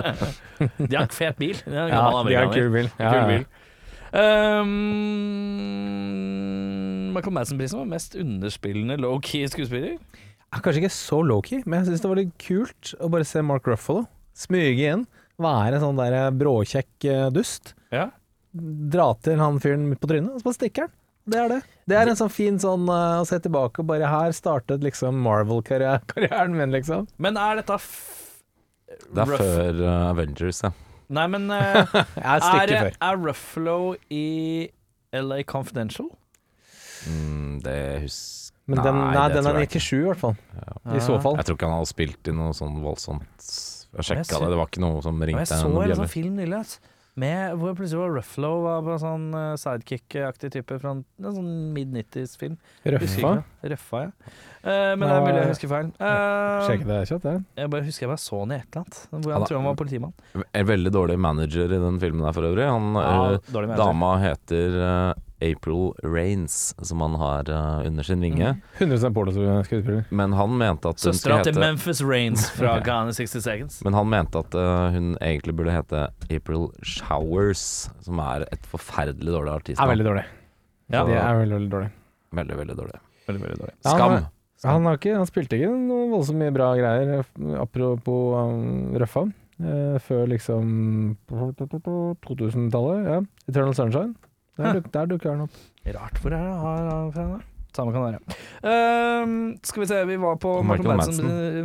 De har fet bil. De har Ja, de har kul bil. Ja, Kul bil. Um, Michael Madsen-prisen var mest underspillende low-key skuespiller. Er kanskje ikke så low-key, men jeg syns det var litt kult å bare se Mark Ruffalo smyge inn. Være sånn der bråkjekk eh, dust. Ja. Dra til han fyren på trynet, og så bare stikker han. Det er det. Det er en sånn fin sånn eh, å se tilbake og bare Her startet liksom Marvel-karrieren min, liksom. Men er dette f Det er rough? før uh, Avengers, ja. Nei, men uh, er er, er Ruffalo i LA Confidential? Mm, det husker Men den, nei, den er jeg ikke. 97 i hvert fall. I så fall. Jeg tror ikke han hadde spilt i noe sånn voldsomt Jeg sjekka det, det var ikke noe som ringte. jeg så en sånn film nylig med, hvor plutselig var Ruffalo var på en sånn eh, sidekick-aktig type fra en, en sånn mid-90s-film. Røffa. Røffa, ja. Uh, men det er mulig jeg husker feil. Uh, det kjapt, det. jeg bare husker jeg bare så han i et eller annet. Hvor Han jeg er- tror han var politimann. En veldig dårlig manager i den filmen der for øvrig. Han, Ja, uh, dama heter eh, April Rains, som han har uh, under sin vinge. 100 pornoskuespiller. Men han mente at hun Søstera skulle til hete Memphis Rains fra Ghana 60 Seconds. Men han mente at uh, hun egentlig burde hete April Showers, som er et forferdelig dårlig Er veldig dårlig. Ja. Det er veldig, veldig dårlig. Veldig, veldig dårlig. Veldig, veldig dårlig. Ja, Skam! han- Han, har ikke, han spilte ikke noe voldsomt mye bra greier, apropos um, Røffa. uh, før liksom 2000-tallet. Ja. Eternal Sunshine. Der, duk, der dukker han opp. Rart hvor er det han fra da? Samme kan det være. Ehm, skal vi se, vi var på Michael Michael Madsen eh,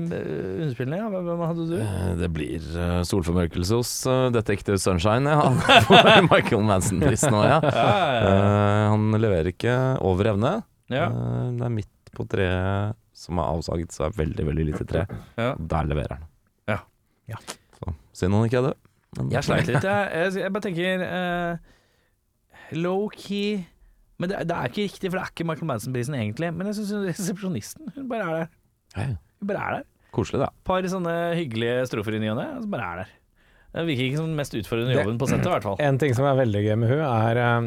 underspillene. Ja. Hvem hadde du? Eh, Det blir uh, solformørkelse hos uh, Detective Sunshine, ja. Han får Michael Manson-prisen nå, ja. Eh, han leverer ikke over evne. Ja. Det er midt på treet som er avsaget, så er veldig, veldig lite tre. Ja. Der leverer han. Ja. Ja. Så synd han ikke er død. Jeg sleit litt, jeg. Jeg, jeg bare tenker eh, Low-key Men det, det er ikke riktig, for det er ikke Michael Manson-prisen egentlig. Men jeg syns resepsjonisten Hun bare er der. Hun bare er der. Koselig, da. Par sånne hyggelige strofer i ny og ne, så bare er der. Det virker ikke som den mest utfordrende jobben på settet, i hvert fall. En ting som er veldig gøy med hun er eh,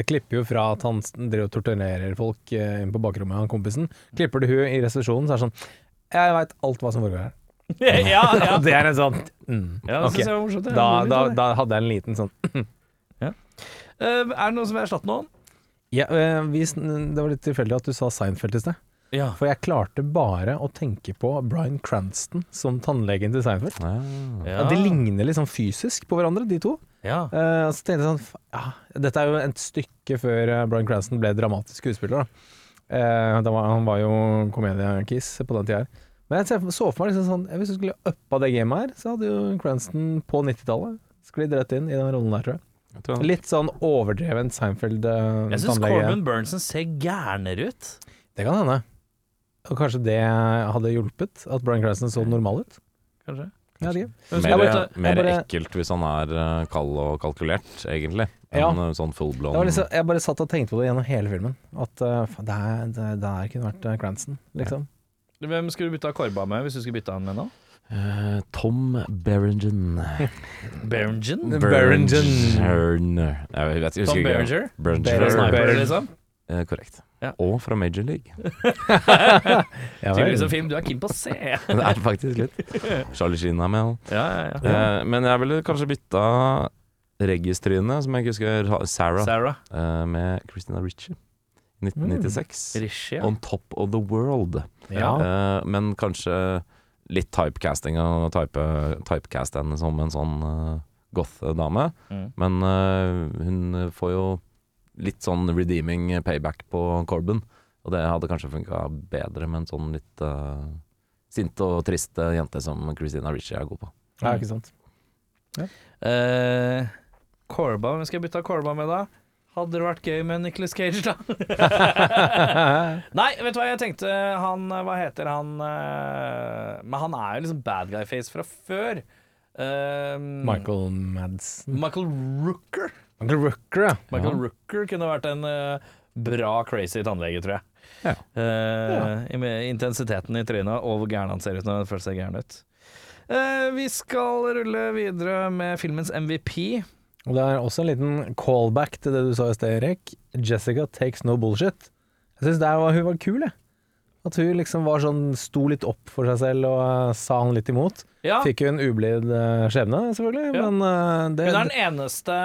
Det klipper jo fra at han driver og torturerer folk eh, inn på bakrommet, han kompisen. Klipper du hun i resepsjonen, så er det sånn Jeg veit alt hva som foregår her. ja, ja. Det er en sånn mm, ja det ok. synes jeg var morsomt. jeg. da, da, da hadde jeg en liten sånn er det noen som vil erstatte noen? ja, eh, vi, Det var litt tilfeldig at du sa Seinfeld i sted. Ja. For jeg klarte bare å tenke på Bryan Cranston som tannlegen til Seinfeld. Ja. Ja. De ligner sånn fysisk på hverandre, de to. Ja. Uh, så tenkte jeg sånn ja, Dette er jo et stykke før eh, Bryan Cranston ble dramatisk skuespiller. Da. Eh, da var, han var jo komediekiss på den tida her. Men jeg så for meg liksom sånn Hvis du skulle uppa det gamet her, så hadde jo Cranston på 90-tallet sklidd rett inn i den rollen der, tror jeg. Litt sånn overdreven Seinfeld-tannlege. Jeg syns. Corbin Burnson ser gærnere ut. Det kan hende. Og kanskje det hadde hjulpet, at Bryan Cranston så normal ut? Kanskje. Mer, mer bare- ekkelt hvis han er eh, kald og kalkulert, egentlig. Ja. Enn eh, sånn full blown liksom, jeg bare satt og tenkte på det gjennom hele filmen. At uh, det, det, det kunne vært eh, Cranston, liksom. Hvem skulle du bytta Korba med, hvis du skulle bytte han med nå? Eh, Tom Berengen. Berengen? Berengen. Berengen. Jeg vet ikke, Tom. Berenger? Berenger. Berenger. Berenger. liksom? Eh, korrekt. Ja. Og fra Major League. Tydeligvis en film du er keen på å se. Det er faktisk litt. Charlie Sheen er med. ja, ja. Eh, men jeg ville kanskje bytta Reggis-trynet, som jeg ikke husker, Sarah, Sarah. eh, med Christina Ritchie. 1996. Rishi, ja. On Top of the World. Ja. Eh, men kanskje litt typecasting og type, typecast henne som en sånn uh, goth-dame. Mm. Men uh, hun får jo litt sånn redeeming payback på Corbin. Og det hadde kanskje funka bedre med en sånn litt uh, sinte og triste jente som Christina Ritchie er god på. ja, ikke sant. Eh, Korba, hvem skal jeg bytte Korba med, da? Hadde det vært gøy med Nicholas Cage, da? Nei, vet du hva jeg tenkte? Han, hva heter han eh, Men han er jo liksom bad guy face fra før. Um, Michael Madsen. Michael Rooker. Michael Rooker, ja. Michael Rooker kunne vært en eh, bra crazy tannlege, tror jeg. Ja. Uh, i- Med intensiteten i trynet og hvor gæren han ser ut når han først ser gæren ut. Uh, vi skal rulle videre med filmens MVP. Og det er også en liten callback til det du sa i sted, Erik. Jessica takes no bullshit. Jeg syns hun var kul, jeg. At hun liksom var sånn, sto litt opp for seg selv og eh, sa han litt imot. Ja, Fikk jo en ublid eh, skjebne, selvfølgelig, Ja. men eh, det, hun er den eneste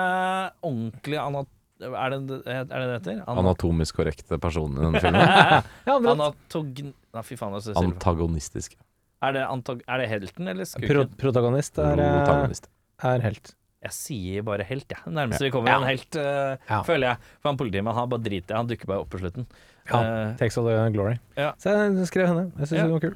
ordentlige anat... Er det er det det heter? Ana- Anatomisk korrekte personen i denne filmen. ja, men, Anatog... Nei, fy faen. Altså, Antagonistiske. Antagonistisk. er, det antag... er det helten eller pro protagonist er, Protagonist. er helt. Jeg sier bare helt, jeg. Ja. Nærmest vi kommer Ja. en helt, uh, Ja. føler jeg. For han politimannen han bare driter i, han dukker bare opp på slutten. Ja, Uh, Takes all the glory. Ja. Så jeg skrev henne. Jeg syns Ja. hun var kul.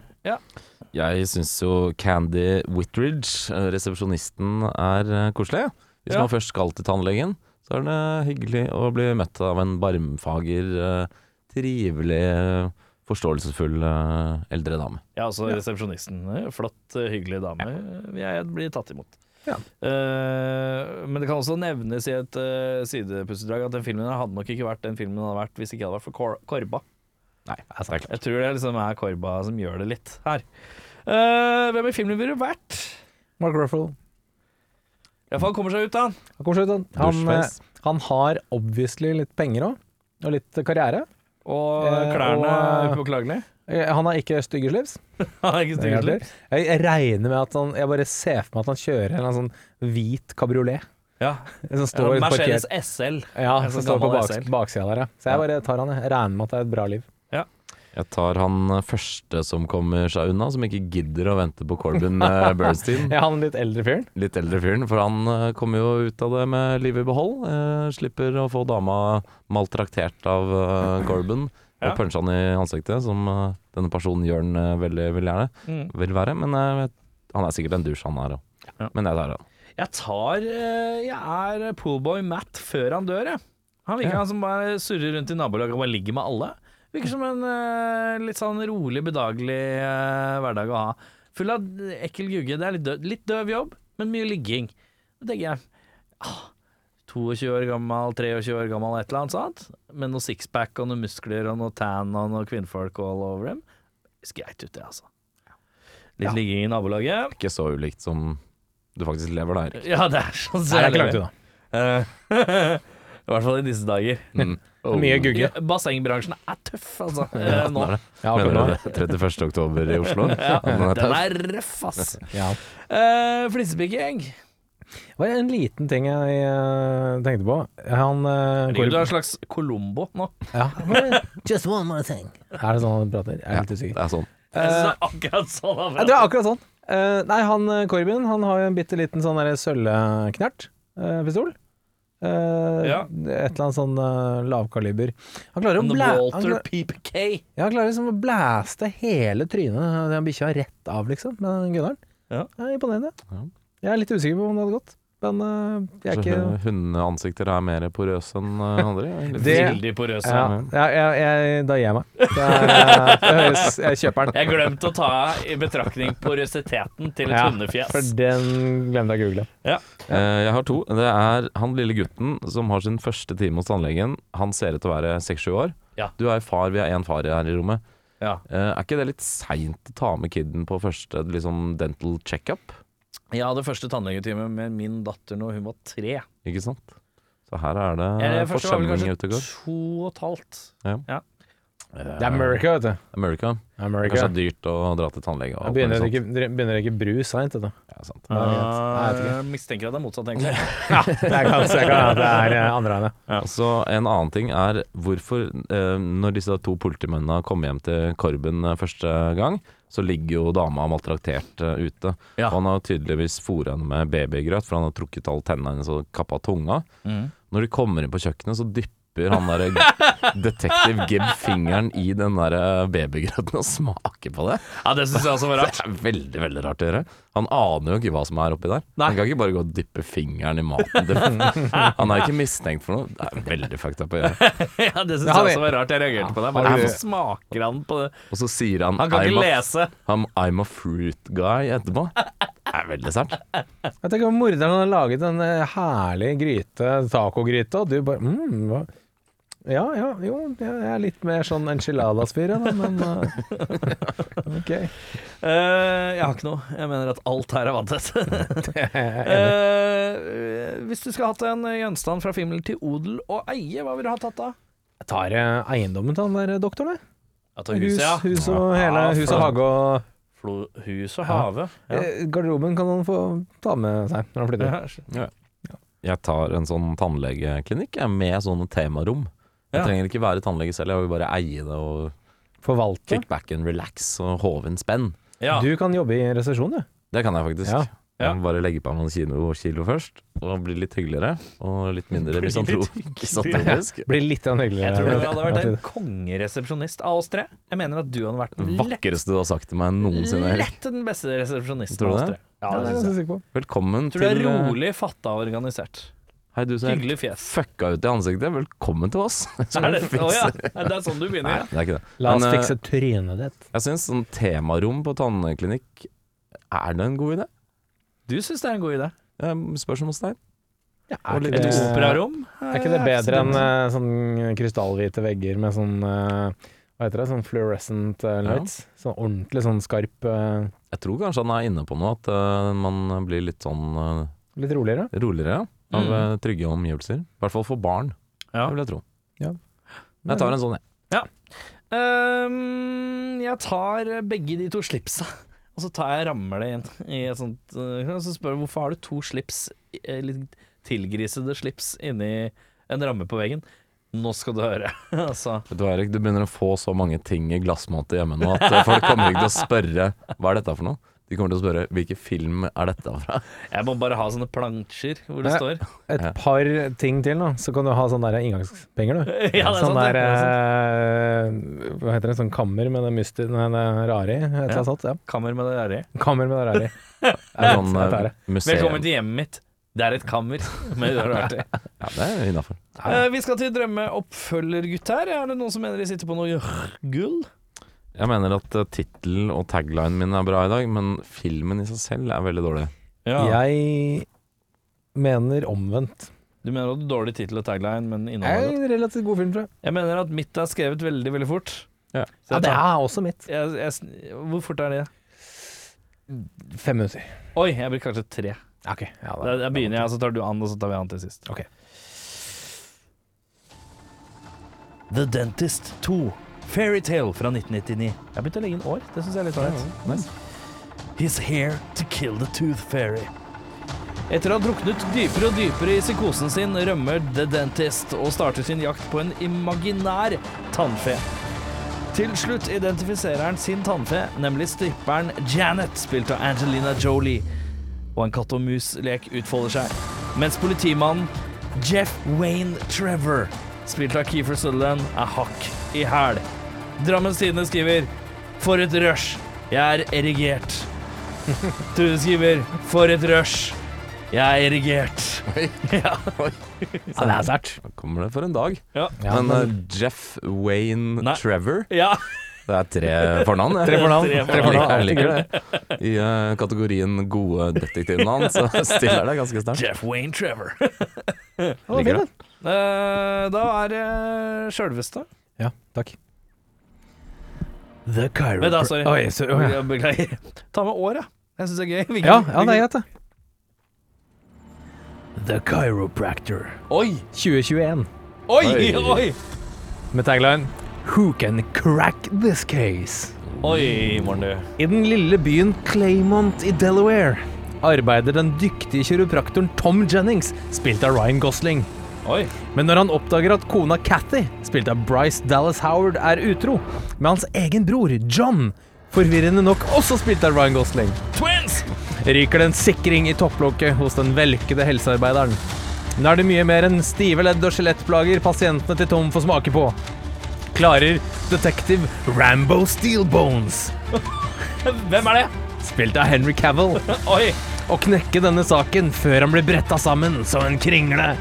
Jeg syns jo Candy Whitridge, eh, resepsjonisten, er koselig. Hvis Ja. man først skal til tannlegen, så er det hyggelig å bli møtt av en barmfager, trivelig, forståelsesfull eldre dame. Ja, altså resepsjonisten. Flott, hyggelig dame. Jeg blir tatt imot. Ja. Uh, men det kan også nevnes i et uh, sidepussedrag at den filmen hadde nok ikke vært den filmen den hadde vært hvis det ikke hadde vært for Kor Korba. Nei, det er klart. Jeg tror det liksom er Korba som gjør det litt her. Uh, hvem i filmen ville du vært? Mark Ruffalo. Iallfall han kommer seg ut, han. Han kommer seg ut, han. Han, eh, han har obviously litt penger òg, og litt karriere. Og Eh, klærne er upåklagelige. Eh, Han har ikke stygge slips. Han har ikke stygge slips. Jeg jeg regner med at han Jeg bare ser for meg at han kjører en sånn hvit kabriolet. Ja. Som Mercedes parkert SL. Ja, som sånn står på bak, baksida der, ja. Så jeg bare tar han. Jeg regner med at det er et bra liv. Jeg tar han første som kommer seg unna, som ikke gidder å vente på Corbin eh, Bernstein. ja, han litt eldre fyren. Litt eldre fyren, for han eh, kommer jo ut av det med livet i behold. Eh, slipper å få dama maltraktert av eh, Corbin Ja. og punche han i ansiktet, som eh, denne personen Jørn eh, veldig vil gjerne Mm. vil være. Men han er sikkert en dusj, han her òg. Ja. Men jeg tar han. Jeg tar Jeg er poolboy Matt før han dør, jeg. Han virker Ja. han som bare surrer rundt i nabolaget og bare ligger med alle. Virker som en uh, litt sånn rolig, bedagelig uh, hverdag å ha. Full av ekkel gugge. Det er litt, døv, litt døv jobb, men mye ligging. Da tenker jeg ah, 22 år gammel, 23 år gammel, et eller annet sånt. Med noe sixpack og noen muskler og noe tan og noe kvinnfolk all over dem. Ser greit ut, det, altså. Litt Ja. ligging i nabolaget. Ikke så ulikt som du faktisk lever der. Ja, det er sånn Nei, det er ikke langt unna. Eh, I hvert fall i disse dager. Mm. Mye gugge. Ja, Bassengbransjen er tøff, altså. Ja, nå. er. Ja, Mener du det? 31. oktober i Oslo? Ja, den er den er røff, ass. Ja. Uh, Flisepikking. Det var en liten ting jeg uh, tenkte på. Han uh, Herregud, du er en slags Colombo nå. ja. Just one more thing. Er det sånn han prater? Jeg er litt usikker. Det er sånn. Jeg det er akkurat sånn han Ja, det er akkurat sånn. Uh, nei, han eh, Corbyn han har jo en bitte liten sånn sølvknert. eh, pistol. Eh, Ja. Et eller annet sånn uh, lavkaliber. Han klarer å blæ... Han, Walter ja, han klarer liksom å blæste hele trynet den bikkja rett av, liksom, med den gunneren. Ja. Det er imponerende. Ja. Jeg er litt usikker på om det hadde gått, men uh, jeg er Så ikke Hundeansikter er mer porøse enn eh, andre. Det- Veldig porøse. ja, ja, jeg, jeg, Da gir jeg meg. Er, jeg kjøper den. Jeg glemte å ta i betraktning porøsiteten til et Ja, hundefjes. For den glemte jeg å google. Eh, Jeg har to. Det er han lille gutten som har sin første time hos tannlegen. Han ser ut til å være seks-sju år. Ja. Du er far, vi er én far her i rommet. Ja. Uh, Er ikke det litt seint å ta med kiden på første liksom, dental checkup? Jeg hadde første tannlegetime med min datter når hun var tre. Ikke sant? Så her er det første var forsømning kanskje ute og går. to og et halvt. Det er America, vet du. America. America. Kanskje det er dyrt å dra til tannlege. og alt begynner mulig ikke, begynner ikke brus seint, dette. Ja, sant. Ja, jeg vet. Jeg mistenker at det er motsatt, egentlig. Jeg kan se at det er eh, andre veien, ja. Så En annen ting er hvorfor, eh, når disse to politimennene kommer hjem til Korben eh, første gang, så ligger jo dama maltraktert eh, ute. Ja. Og han har tydeligvis fôret henne med babygrøt, for han har trukket alle tennene hennes og kappa tunga. Mm. Når de kommer inn på kjøkkenet, så dypper han derre detektiv Gibb fingeren i den der babygrøten og smaker på det. Ja, det syns jeg også var rart. Det er veldig veldig rart å gjøre. Han aner jo ikke hva som er oppi der. Nei. Han kan ikke bare gå og dyppe fingeren i maten. Han er ikke mistenkt for noe. Det er veldig fucked up å gjøre. Ja, det syns jeg også var rart. Jeg reagerte på det. Bare, Hvorfor smaker han på det? Og så sier han Han kan I'm ikke a, lese. I'm, I'm a fruit guy etterpå. Det er veldig sært. Jeg tenker om Morderen har laget en eh, herlig gryte, tacogryte, og du bare mm, hva? Ja, ja, jo, jeg er litt mer sånn enchiladas-fyr, jeg, men uh, OK. Uh, jeg har ikke noe. Jeg mener at alt her er vanntett. Eh, hvis du skulle hatt en gjenstand fra fimmel til odel og eie, hva ville du ha tatt da? Jeg tar eiendommen til han der doktoren, jeg. Jeg tar Hus, huset, ja. hus og hele Ja, hus og hage og Flo, hus og hage. Ja. Garderoben kan han få ta med seg når han flytter. Ja. Jeg tar en sånn tannlegeklinikk med sånne temarom. Jeg Ja. trenger ikke være tannlege selv, jeg vil bare eie det og Forvalte. kick back and relax og håve en spenn. Ja. Du kan jobbe i resepsjon, du. Det kan jeg faktisk. Ja. Ja. Jeg må bare legge på noen kilo, kilo først, og bli litt hyggeligere. Og litt mindre Bli litt misantropisk. Blir litt grann hyggeligere. Jeg tror du hadde vært en kongeresepsjonist av oss tre. Jeg mener at du hadde vært den lett, vakreste du har sagt til meg noensinne. Erik. lett den beste resepsjonisten Tror du av oss det? tre. Ja, det er det jeg synes jeg. ganske sikker på. Velkommen Tror du er til eh, rolig, fatta og organisert. Hei, du ser er Hyggelig fjes. fucka ut i ansiktet. Velkommen til oss. Er det, å ja, det er sånn du Nei, begynner, ja. det er ikke det. La oss Men, eh, fikse trynet ditt. Jeg syns sånn temarom på tannklinikk Er det en god idé? Du syns det er en god idé. Eh, Spørsmålstegn. Ja, er, ikke Et det, operarom? er ikke det bedre enn eh, sånn krystallhvite vegger med sånn eh, Hva heter det? Sånn fluorescent eh, lights? Sånn ordentlig sånn skarp eh, Jeg tror kanskje han er inne på noe, at eh, man blir litt sånn eh, Litt roligere. roligere ja, av Mm. eh, trygge omgivelser. I hvert fall for barn, Ja. det vil jeg tro. Ja. Jeg tar en sånn, jeg. Ehm, jeg tar begge de to slipsa, og så tar jeg rammer det inn i et sånt uh, Og så spør jeg hvorfor har du to slips, eh, litt tilgrisede slips, inni en ramme på veggen. Nå skal du høre. altså Vet du, Erik, du begynner å få så mange ting i glassmåte hjemme nå at eh, folk kommer ikke til å spørre hva er dette for noe. De kommer til å spørre hvilken film er dette fra. Jeg må bare ha sånne plansjer hvor det Nei. står. Et Ja. par ting til, da. Så kan du ha sånne der inngangspenger, du. Ja, det er sånn der er eh, Hva heter det? Sånn kammer med det mysti... Nei, det rare i. Et eller Ja. annet sånt. Ja. Kammer med det rare i. Kammer med det rare i. Sånn eh, det. museum. Velkommen til hjemmet mitt. Det er et kammer med det der i. Ja, det er innafor. Eh, vi skal til drømmeoppfølgergutt her. Er det noen som mener de sitter på noe gull? Jeg mener at uh, tittelen og taglinen min er bra i dag, men filmen i seg selv er veldig dårlig. Jeg mener omvendt. Du mener at du har dårlig tittel og tagline, men Det innholdet er godt? en relativt god film, tror jeg. Jeg mener at mitt er skrevet veldig, veldig fort. Ja. Ja, det er også mitt. jeg, jeg, hvor fort er det? Fem minutter. Oi, jeg blir kanskje tre. Ok, ja, Da, da begynner jeg, så tar du an, og så tar vi an til sist. Ok. The Dentist 2. Fairytale fra 1999. Jeg har begynt å legge inn år. Det syns jeg er litt ålreit. Nice. He's here to kill the tooth fairy. Etter å ha druknet dypere og dypere i psykosen sin, rømmer The Dentist og starter sin jakt på en imaginær tannfe. Til slutt identifiserer han sin tannfe, nemlig stripperen Janet, spilt av Angelina Jolie. Og en katt og mus-lek utfolder seg. Mens politimannen Jeff Wayne Trevor, spilt av Keefer Sutherland, er hakk i hæl. Drammens Tidende skriver For et rush. Jeg er erigert. Trude skriver For et rush. Jeg er erigert. Oi. Ja. Ja, det er sært. Kommer det for en dag. Ja. Ja, men men- eh, Jeff Wayne Nei. Trevor ja. Det er tre fornavn. Tre fornavn. Tre Tre Jeg liker, fornavn. det. I uh, kategorien gode detektivnavn så stiller det ganske sterkt. Jeff Wayne Trevor. Liker det. Uh, da er det sjølveste. Ja, takk. The. Vent da, sorry. Oi, så, oi, ja. Beklager. Ta med år, ja. Jeg syns det er gøy. Ja, ja, det er greit, det. The Chiropractor. Oi! 2021. Oi, Oi. oi! Med tagline Who can crack this case? Oi, morgen, du. I den lille byen Claymont i Delaware arbeider den dyktige kiropraktoren Tom Jennings, spilt av Ryan Gosling. Oi. Men når han oppdager at kona Cathy, spilt av Bryce Dallas Howard, er utro med hans egen bror John, forvirrende nok også spilt av Ryan Gosling, Twins! ryker det en sikring i topplokket hos den vellykkede helsearbeideren. Nå er det mye mer enn stive ledd og skjelettplager pasientene til Tom får smake på. Klarer detektiv Rambo Steelbones, Hvem er det? spilt av Henry Cavill, Oi. å knekke denne saken før han blir bretta sammen som en kringle.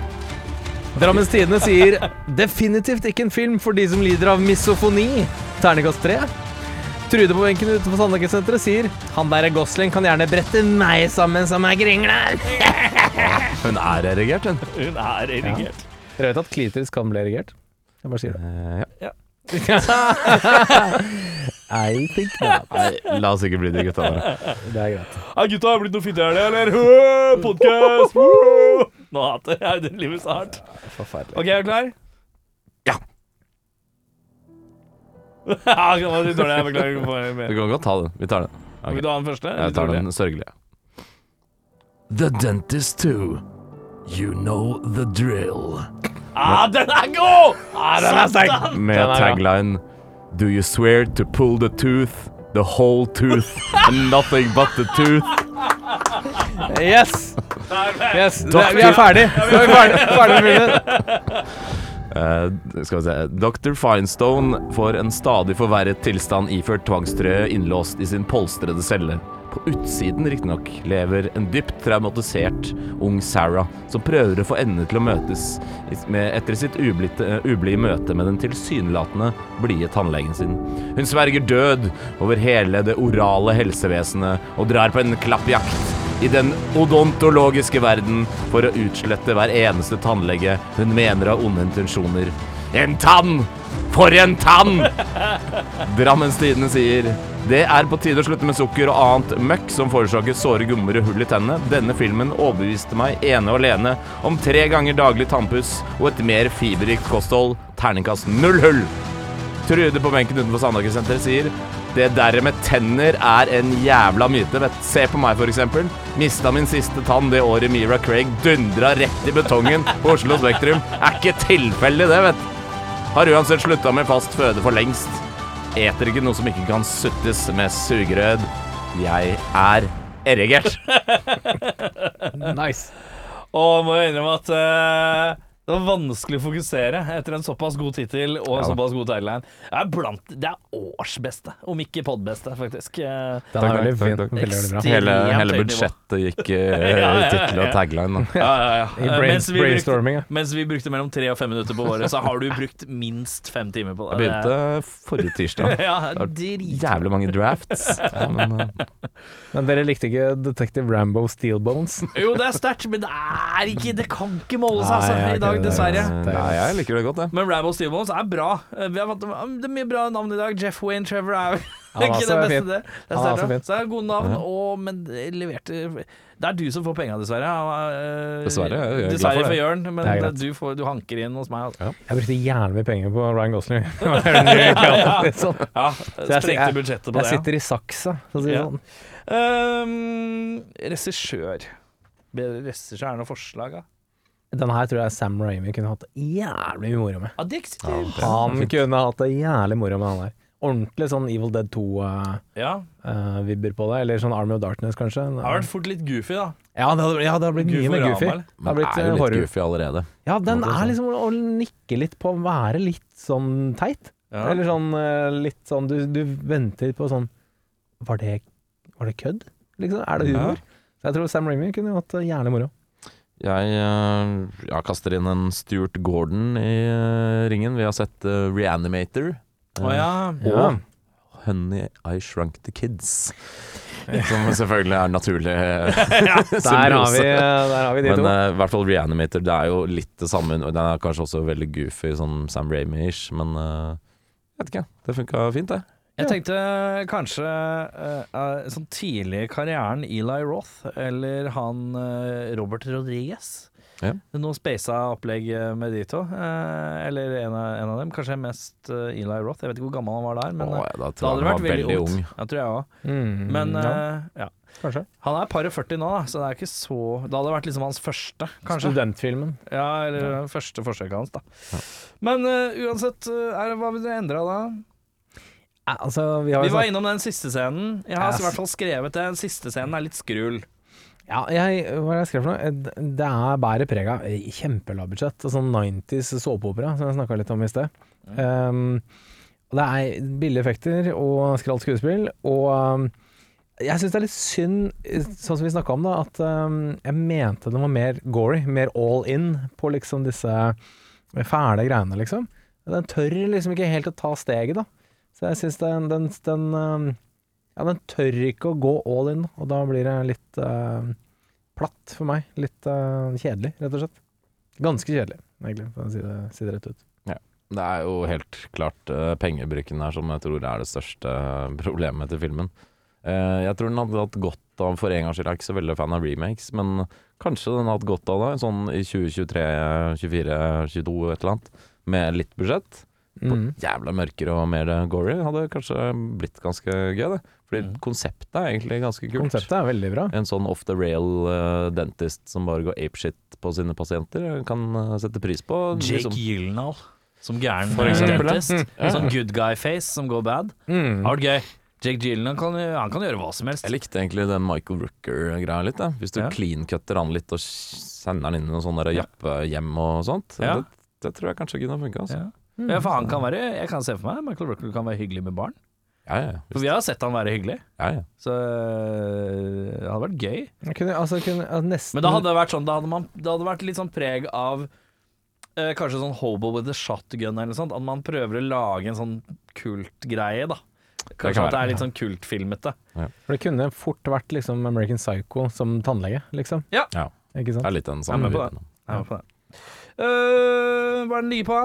Drammens Tidende sier definitivt ikke en film for de som lider av misofoni. Ternekast tre. Trude på benken utenfor Sandaker-senteret sier han der er Gosling kan gjerne brette meg sammen som ei kringle. Hun er erigert, hun. Hun er erigert. Dere vet at klitoris kan bli erigert? Jeg bare sier det. Eh, ja. I think not. Nei, la oss ikke bli de gutta der. Det er greit. Hei, gutta, har det blitt noe fint i helga, eller? Podkast! Nå hater jeg det livet så hardt. Forferdelig. OK, er du klar? Ja. Du det var litt dårlig. Jeg beklager. Vi kan godt ta den. Vi tar den. Okay. Vil du ha den første? Jeg tar den sørgelige. The Dentist 2. You know the drill. Ah, den er god! Ah, den er sterk! Med tagline Do you swear to pull the tooth, the whole tooth, and nothing but the tooth? Yes! yes. Det, vi er ferdig. Vi er ferdig, ferdig med filmen. Uh, skal vi se Dr. Finestone får en stadig forverret tilstand iført tvangstrøye innlåst i sin polstrede celle. På utsiden, riktignok, lever en dypt traumatisert ung Sarah som prøver å få endene til å møtes etter sitt ublide møte med den tilsynelatende blide tannlegen sin. Hun sverger død over hele det orale helsevesenet og drar på en klappjakt i den odontologiske verden for å utslette hver eneste tannlege hun mener har onde intensjoner. En tann! For en tann! Drammens Tidende sier det er på tide å slutte med sukker og annet møkk som forårsaker såre gummer og hull i tennene. Denne filmen overbeviste meg ene og alene om tre ganger daglig tannpuss og et mer fiberrikt kosthold. Terningkast null hull! Trude på benken utenfor Sandaker-senteret sier det der med tenner er en jævla myte. Vet. Se på meg, eksempel. Mista min siste tann det året Mira Craig dundra rett i betongen på Oslo Spektrum. Er ikke tilfeldig, det, vet Har uansett slutta med fast føde for lengst. Eter ikke noe som ikke kan suttes med sugerød. Jeg er erigert. Nice. Og må jeg innrømme at eh, det var vanskelig å fokusere etter en såpass god tittel og en Ja. såpass god tagline. Det er, blant, det er årsbeste, om ikke podbeste, faktisk. Eh, Den er veldig takk, fin. Veldig, veldig Hele, hele budsjettet gikk i Ja, ja, ja, tittel og tagline. Ja, ja, ja. Eh, mens, vi brukte, mens vi brukte mellom tre og fem minutter på året, så har du brukt minst fem timer på det. Jeg begynte forrige tirsdag. Ja, Det. Jævlig mange drafts. Ja, men, eh, Men dere likte ikke Detective Rambo Steelbones? Jo, det er sterkt, men det er ikke Det kan ikke måle seg, altså, i dag, kan- dessverre. Det er- Nei, jeg liker det godt, jeg. Men Rambo Steelbones er bra. Eh, Vi har fått, det er mye bra navn i dag. Jeff Wayne Trevor er var Ikke det beste det. det er så, så er det gode navn, og, men det leverte Det er du som får penga, dessverre. Øh, Dessverre, jeg er glad for Dessverre for Jørn, men Det er du, får, du hanker inn hos meg. Altså. Jeg brukte jævlig mye penger på Ryan Gosling. Ja liksom. Ja, jeg- Sprengte budsjettet på Jeg det. sitter i saksa, for å si det Ja. sånn. Um, regissør. Bedre regissør, er noe forslag, da? Denne her tror jeg Sam Raimi kunne hatt jævlig mye moro med. Han kunne hatt det jævlig moro med han der. Ordentlig sånn Evil Dead 2-vibber Ja, på det, eller sånn Army of Darkness, kanskje. det har vært fort litt goofy, da. Ja, det har, ja, det blitt mye med goofy. Det har blitt er jo eh, litt horror. goofy allerede. Ja, den er liksom å nikke litt på å være litt sånn teit. Ja. Eller sånn eh, litt sånn Du, du venter på sånn Var det, var det kødd? Liksom? Er det humor? Så jeg tror Sam Raimi kunne hatt jævlig moro. Jeg, eh, jeg kaster inn en Stuart Gordon i eh, ringen. Vi har sett eh, Reanimator. Å ja. Ja. Og Honey, I Shrunk the Kids. Som selvfølgelig er naturlig Der har vi, der har vi de Men to. Men i hvert fall Reanimator, det er jo litt det samme. Den er kanskje også veldig goofy, sånn Sam Raimi-ish, men uh, jeg vet ikke. Det funka fint, det. Jeg tenkte kanskje eh, eh, sånn tidlig i karrieren Eli Roth eller han uh, Robert Rodriguez. Ja. Noe spasa opplegg med de to. Uh, eller en av, en av dem. Kanskje mest uh, Eli Roth. Jeg vet ikke hvor gammel han var der, men Åh, ja, da da hadde det han vært var veldig, veldig ung. Ja, tror jeg òg. Mm, Men ja, ja. kanskje. Han er par og 40 nå, da, så det er ikke så Det hadde vært liksom hans første, kanskje. Studentfilmen. Ja, eller første forsøket hans, da. Men uh, uansett, er, hva vil dere endre da? Ja, altså, vi har Vi var innom den siste scenen. Jeg har i hvert fall skrevet det. Den siste scenen er litt skrull. Ja, jeg, hva jeg skrevet for noe? Eh, Det er bærer preg av eh, kjempelavbudsjett. Sånn 90s såpeopera, som jeg snakka litt om i sted. Um, det er billige effekter og skralt skuespill. Og um, jeg syns det er litt synd, eh, sånn som vi snakka om, da, at um, jeg mente den var mer gory, mer all in på liksom disse fæle greiene, liksom. Den tør liksom ikke helt å ta steget, da. Så jeg syns den, den, den um, Ja, den tør ikke å gå all in, og da blir det litt uh, platt for meg. Litt uh, kjedelig, rett og slett. Ganske kjedelig, egentlig, for å si det, si det rett ut. Det er jo helt klart uh, pengebruken her som jeg tror er det største eh, problemet til filmen. Eh, jeg tror den hadde hatt godt av For en gangs skyld jeg er ikke så veldig fan av remakes, men kanskje den hadde hatt godt av det, sånn i 2023, 2024, 2022, et eller annet, med litt budsjett. På Mm. jævla mørkere og mer gory hadde kanskje blitt ganske gøy, det. Fordi Mm. konseptet er egentlig ganske kult. Konseptet er veldig bra. En sånn off the rail uh, dentist som bare går apeshit på sine pasienter, kan uh, sette pris på. Jake liksom. Gyllenhaal som gæren For eksempel, ja. Sånn good guy face som går bad. Det Mm. har vært gøy. Jake Gyllenhaal kan, han kan gjøre hva som helst. Jeg likte egentlig den Michael Rooker-greia litt. Da. Hvis du Ja. clean-cutter han litt og sender han inn i noen sånne jappehjem og sånt. Ja. Det, det tror jeg kanskje kunne funka. Altså. Ja. Ja, for han kan være Jeg kan se for meg Michael Rooker kan være hyggelig med barn. Ja, ja, For vi har sett han være hyggelig, ja, ja. så det hadde vært gøy. Kunne, altså, kunne, ja, nesten Men da hadde det vært sånn Da hadde, man, det hadde vært litt sånn preg av eh, Kanskje sånn Hobo with a shotgun eller noe sånt. At man prøver å lage en sånn kultgreie, da. Kanskje kan at det er litt sånn kultfilmete. For det kunne fort vært liksom American Psycho som tannlege, liksom. Ja. Ja. Ikke Det er litt den Jeg er samme med på det. Jeg er med på det. Øh, hva er den nye på?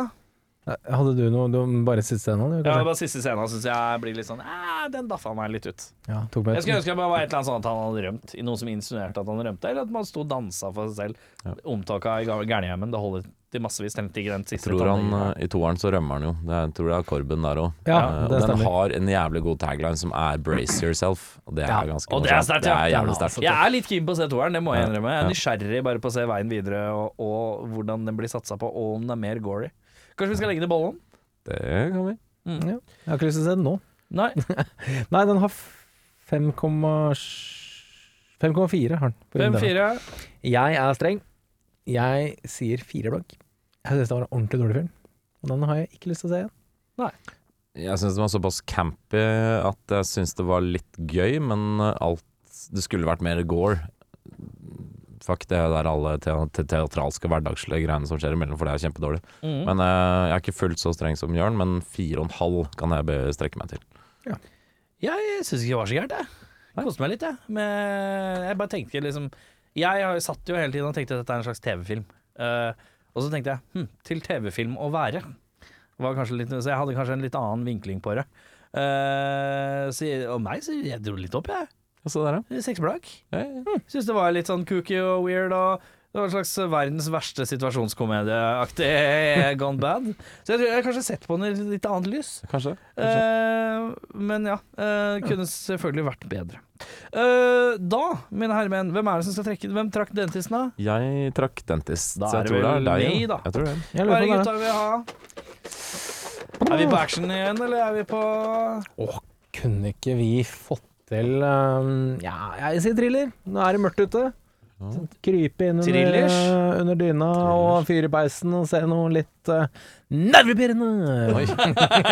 Hadde du noe du, Bare siste scenen? Ja, bare Siste scenen syns jeg blir litt sånn Den daffa meg litt ut. Ja, tok meg Jeg skulle ønske det var et eller annet sånn at han hadde rømt. I Noen som insinuerte at han rømte, eller at man sto og dansa for seg selv. Ja. Omtaka i gærnehjemmen. Det holder til massevis. Den ikke den Jeg siste tror han, tannlegen. eh, I toeren så rømmer han jo. Det er, jeg tror det er Korben der òg. Ja, uh, den stemmer. har en jævlig god tagline som er 'brace yourself'. Og det er Ja, ganske og det er sterkt, Det er jævlig sterkt. Jeg er litt keen på å se toeren, det må jeg innrømme. Jeg er nysgjerrig bare på å se veien videre, og, og hvordan den blir satsa på, og om den er mer gory. Kanskje vi skal legge det i bollen? Det kan vi. Ja. Jeg har ikke lyst til å se den nå. Nei. Nei, den har 5,4 har den. 5,4. Jeg er streng. Jeg sier fire blokk. Jeg syns det var en ordentlig dårlig film. Og den har jeg ikke lyst til å se igjen. Nei. Jeg syns den var såpass campy at jeg syns det var litt gøy, men alt Det skulle vært mer gore. Fuck det der alle te te teatralske, hverdagslige greiene som skjer imellom, for det er kjempedårlig. Mm. Men eh, jeg er ikke fullt så streng som Jørn, men fire og en halv kan jeg strekke meg til. Jeg syns ikke det var så gærent, jeg. Jeg koste meg litt, jeg. Men jeg bare tenkte liksom Jeg satt jo hele tiden og tenkte at dette er en slags TV-film. Uh, og så tenkte jeg hm, til TV-film å være. Var litt, så jeg hadde kanskje en litt annen vinkling på det. Uh, så og meg, så jeg dro litt opp, jeg. Så der, ja. Sexblakk. Ja, ja. Syns det var litt sånn kooky og weird og det var en slags verdens verste situasjonskomedieaktig gone bad. Så jeg tror jeg har kanskje sett på den i litt annet lys. Kanskje. kanskje. Eh, men ja, eh, kunne selvfølgelig vært bedre. Eh, da, mine herremenn, hvem er det som skal trekke Hvem trakk dentisten, da? Jeg trakk dentist. Da så er jeg det tror det vel er deg. meg, da. Jeg tror det. Jeg Hva er det gutta vil ha? Er vi på action igjen, eller er vi på Åh, kunne ikke vi fått til um, Ja, jeg sier thriller. Nå er det mørkt ute. Så Krype inn under, under dyna og fyre i peisen og se noe litt uh, nervepirrende. Oi.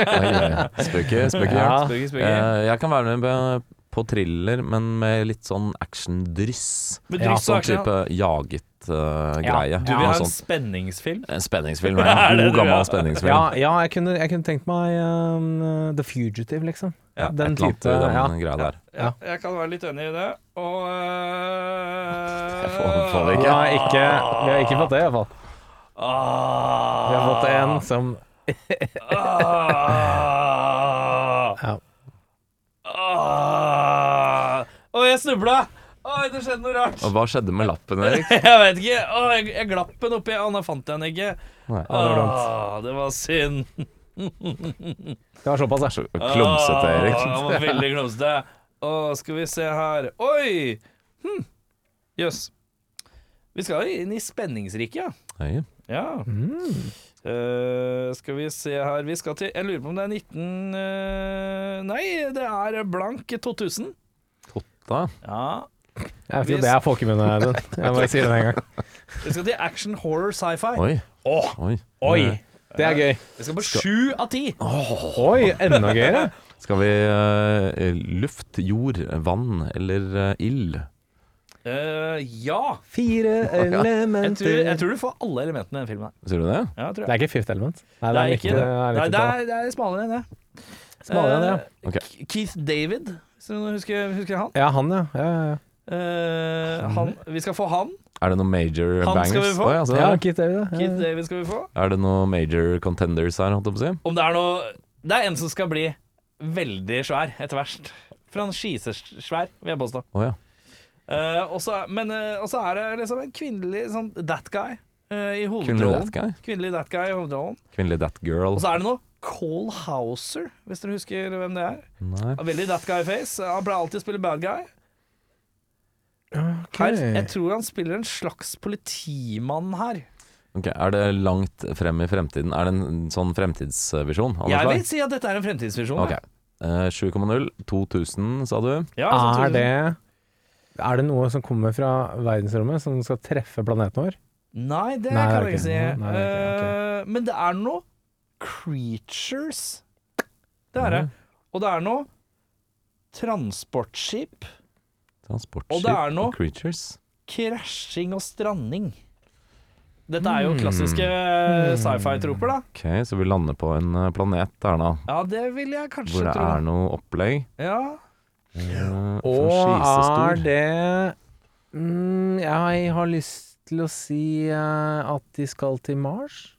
Spøke, spøke. Ja. Ja. Spøke, spøke. Eh, jeg kan være med på- thriller, men med litt sånn actiondryss. Med Ja, Sånn type jaget eh, greie. Du vil ha en spenningsfilm? En spenningsfilm. En god, gammel spenningsfilm. Ja, ja jeg, kunne, jeg kunne tenkt meg um, uh, The Fugitive, liksom. Ja, den et eller annet den ja. greia der. Ja, jeg kan være litt enig i det. Og øh, får- får vi Vi har ikke, vi har ikke fått det, iallfall. Ah, Vi har fått en som ah, Ja. ah. Å, jeg snubla! Oi, det skjedde noe rart. Og hva skjedde med lappen, Erik? Jeg vet ikke. Å, jeg, jeg glapp den oppi, og nå fant jeg den ikke. Nei. det var. Ah, det var synd. Det var såpass. Så klumsete, Erik. Det var veldig klumsete. Å, skal vi se her. Oi! Hm. Yes. Vi skal inn i spenningsriket, ja. Hei. Ja. Mm. Uh, skal vi se her Vi skal til Jeg lurer på om det er 19 uh, Nei, det er blank 2000. Totta. Ja. Jeg vet ikke om det er folkemunne, Audun. Jeg bare sier det med en gang. Vi skal til action horror sci-fi. Oi. Åh, Oi. Oi! Det er gøy. vi skal på sju av ti. Oi, enda gøyere. Skal vi eh, luft, jord, vann eller eh, ild? Eh, ja. Fire Jeg tror, jeg tror du får alle elementene i den filmen. her Sier du det? Ja, tror jeg. Det er ikke Fifth Element? Nei, Det er ikke det. er Nei, det er, det er smalere enn det. Smalere enn det, ja. Ok. K- Keith David, hvis du husker, husker han? Ja, han, ja. ja, ja, ja. Eh, han. Vi skal få han. Er det noen major Han bangers? skal vi få. Oi, altså, Ja, Keith David, ja. Keith David skal vi få. Er det noen major contenders her, holdt jeg på å si? Om det er noe Det er en som skal bli veldig svær etter hvert. Franchisesvær, vil jeg påstå. Oh, ja. uh, og så er- men eh, og er det liksom en kvinnelig sånn that guy uh, i hovedrollen. that guy? Kvinnelig that guy i hovedrollen. Kvinnelig that girl? Og så er det noe Cole Hauser, hvis dere husker hvem det er. Nei. Veldig that guy-face. Han pleier alltid å spille bad guy. Ok. Her, jeg tror han spiller en slags politimann her. Ok, Er det langt frem i fremtiden? Er det en sånn fremtidsvisjon? Jeg vil si at dette er en fremtidsvisjon. Ok. Uh, 7,0. 2000, sa du? Ja, Er det Er det noe som kommer fra verdensrommet som skal treffe planeten vår? Nei, det Nei, kan jeg ikke si. nei, det ikke- Eh, Men det er noe creatures. Det er det. Og det er noe transportskip, Transportskip? Og det er noe- Creatures? krasjing og stranding. Dette er jo Mm. klassiske sci-fi-troper, da. Ok, så vi lander på en eh, planet der, da. Ja, det vil jeg kanskje Hvor det tro. er noe opplegg. Ja. Uh, Og er det mm, Jeg har lyst til å si uh, at de skal til Mars?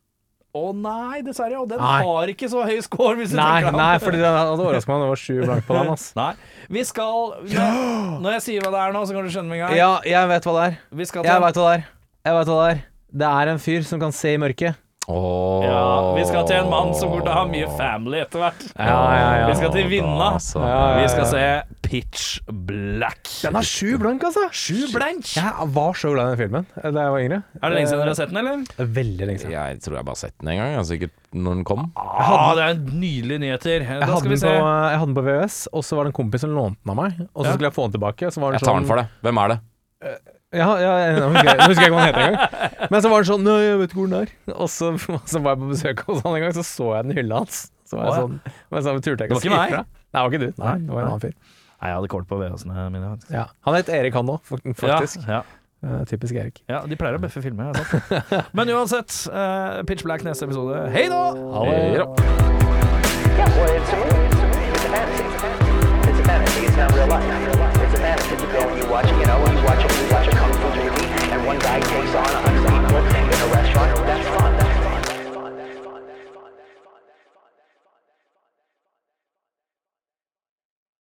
Å nei, dessverre. Og den Nei. har ikke så høy score, hvis du Nei, tenker nei, fordi det hadde overraska meg om det var sju blank på den. ass. Nei. Vi skal Når når jeg sier hva det er nå, så kan du skjønne med en gang. Ja, jeg vet hva det er. Vi skal Jeg veit vet hva det er. Jeg vet hva det er. Det er en fyr som kan se i mørket. Åh. Ja, vi skal til en mann som kommer til å ha mye family etter hvert. Ja, ja, ja. Vi skal til Vinna. Altså, Ja, ja, Vi skal se Pitch Black. Den har sju blank, altså! Sju blank! Jeg var så glad i den filmen da jeg var yngre. Er det lenge siden dere har sett den, eller? Er Veldig lenge siden. Jeg tror jeg bare har sett den en gang. Altså, sikkert når den kom. Ah, det er nydelige nyheter. Jeg Da hadde, skal vi se. på, jeg hadde den på VØS, og så var det en kompis som lånte den av meg. Og så Ja. skulle jeg få den tilbake. Så var den Jeg tar den sånn- for det. Hvem er det? Ja, ja, nå husker jeg, nå husker jeg ikke hva han heter engang. Men så var det sånn Nei, jeg vet ikke hvor den er. Og så, så var jeg på besøk hos han en gang, så så jeg den i hylla hans. Så var jeg sånn Men så turte jeg Det var ikke å si ifra. Nei, det var ikke du. Nei, det var en annen fyr. Nei, jeg hadde kort på VHS-ene mine. faktisk. Ja. Han het Erik, han òg, faktisk. Ja, Eh, typisk Erik. ja. ja, de pleier å bøffe filmer. Men uansett, uh, Pitch Black neste episode. Hei da! Hei da. It's a film you watch, it, you know, you watch it, you watch a kung fu movie, and one guy takes on a hundred people in a restaurant.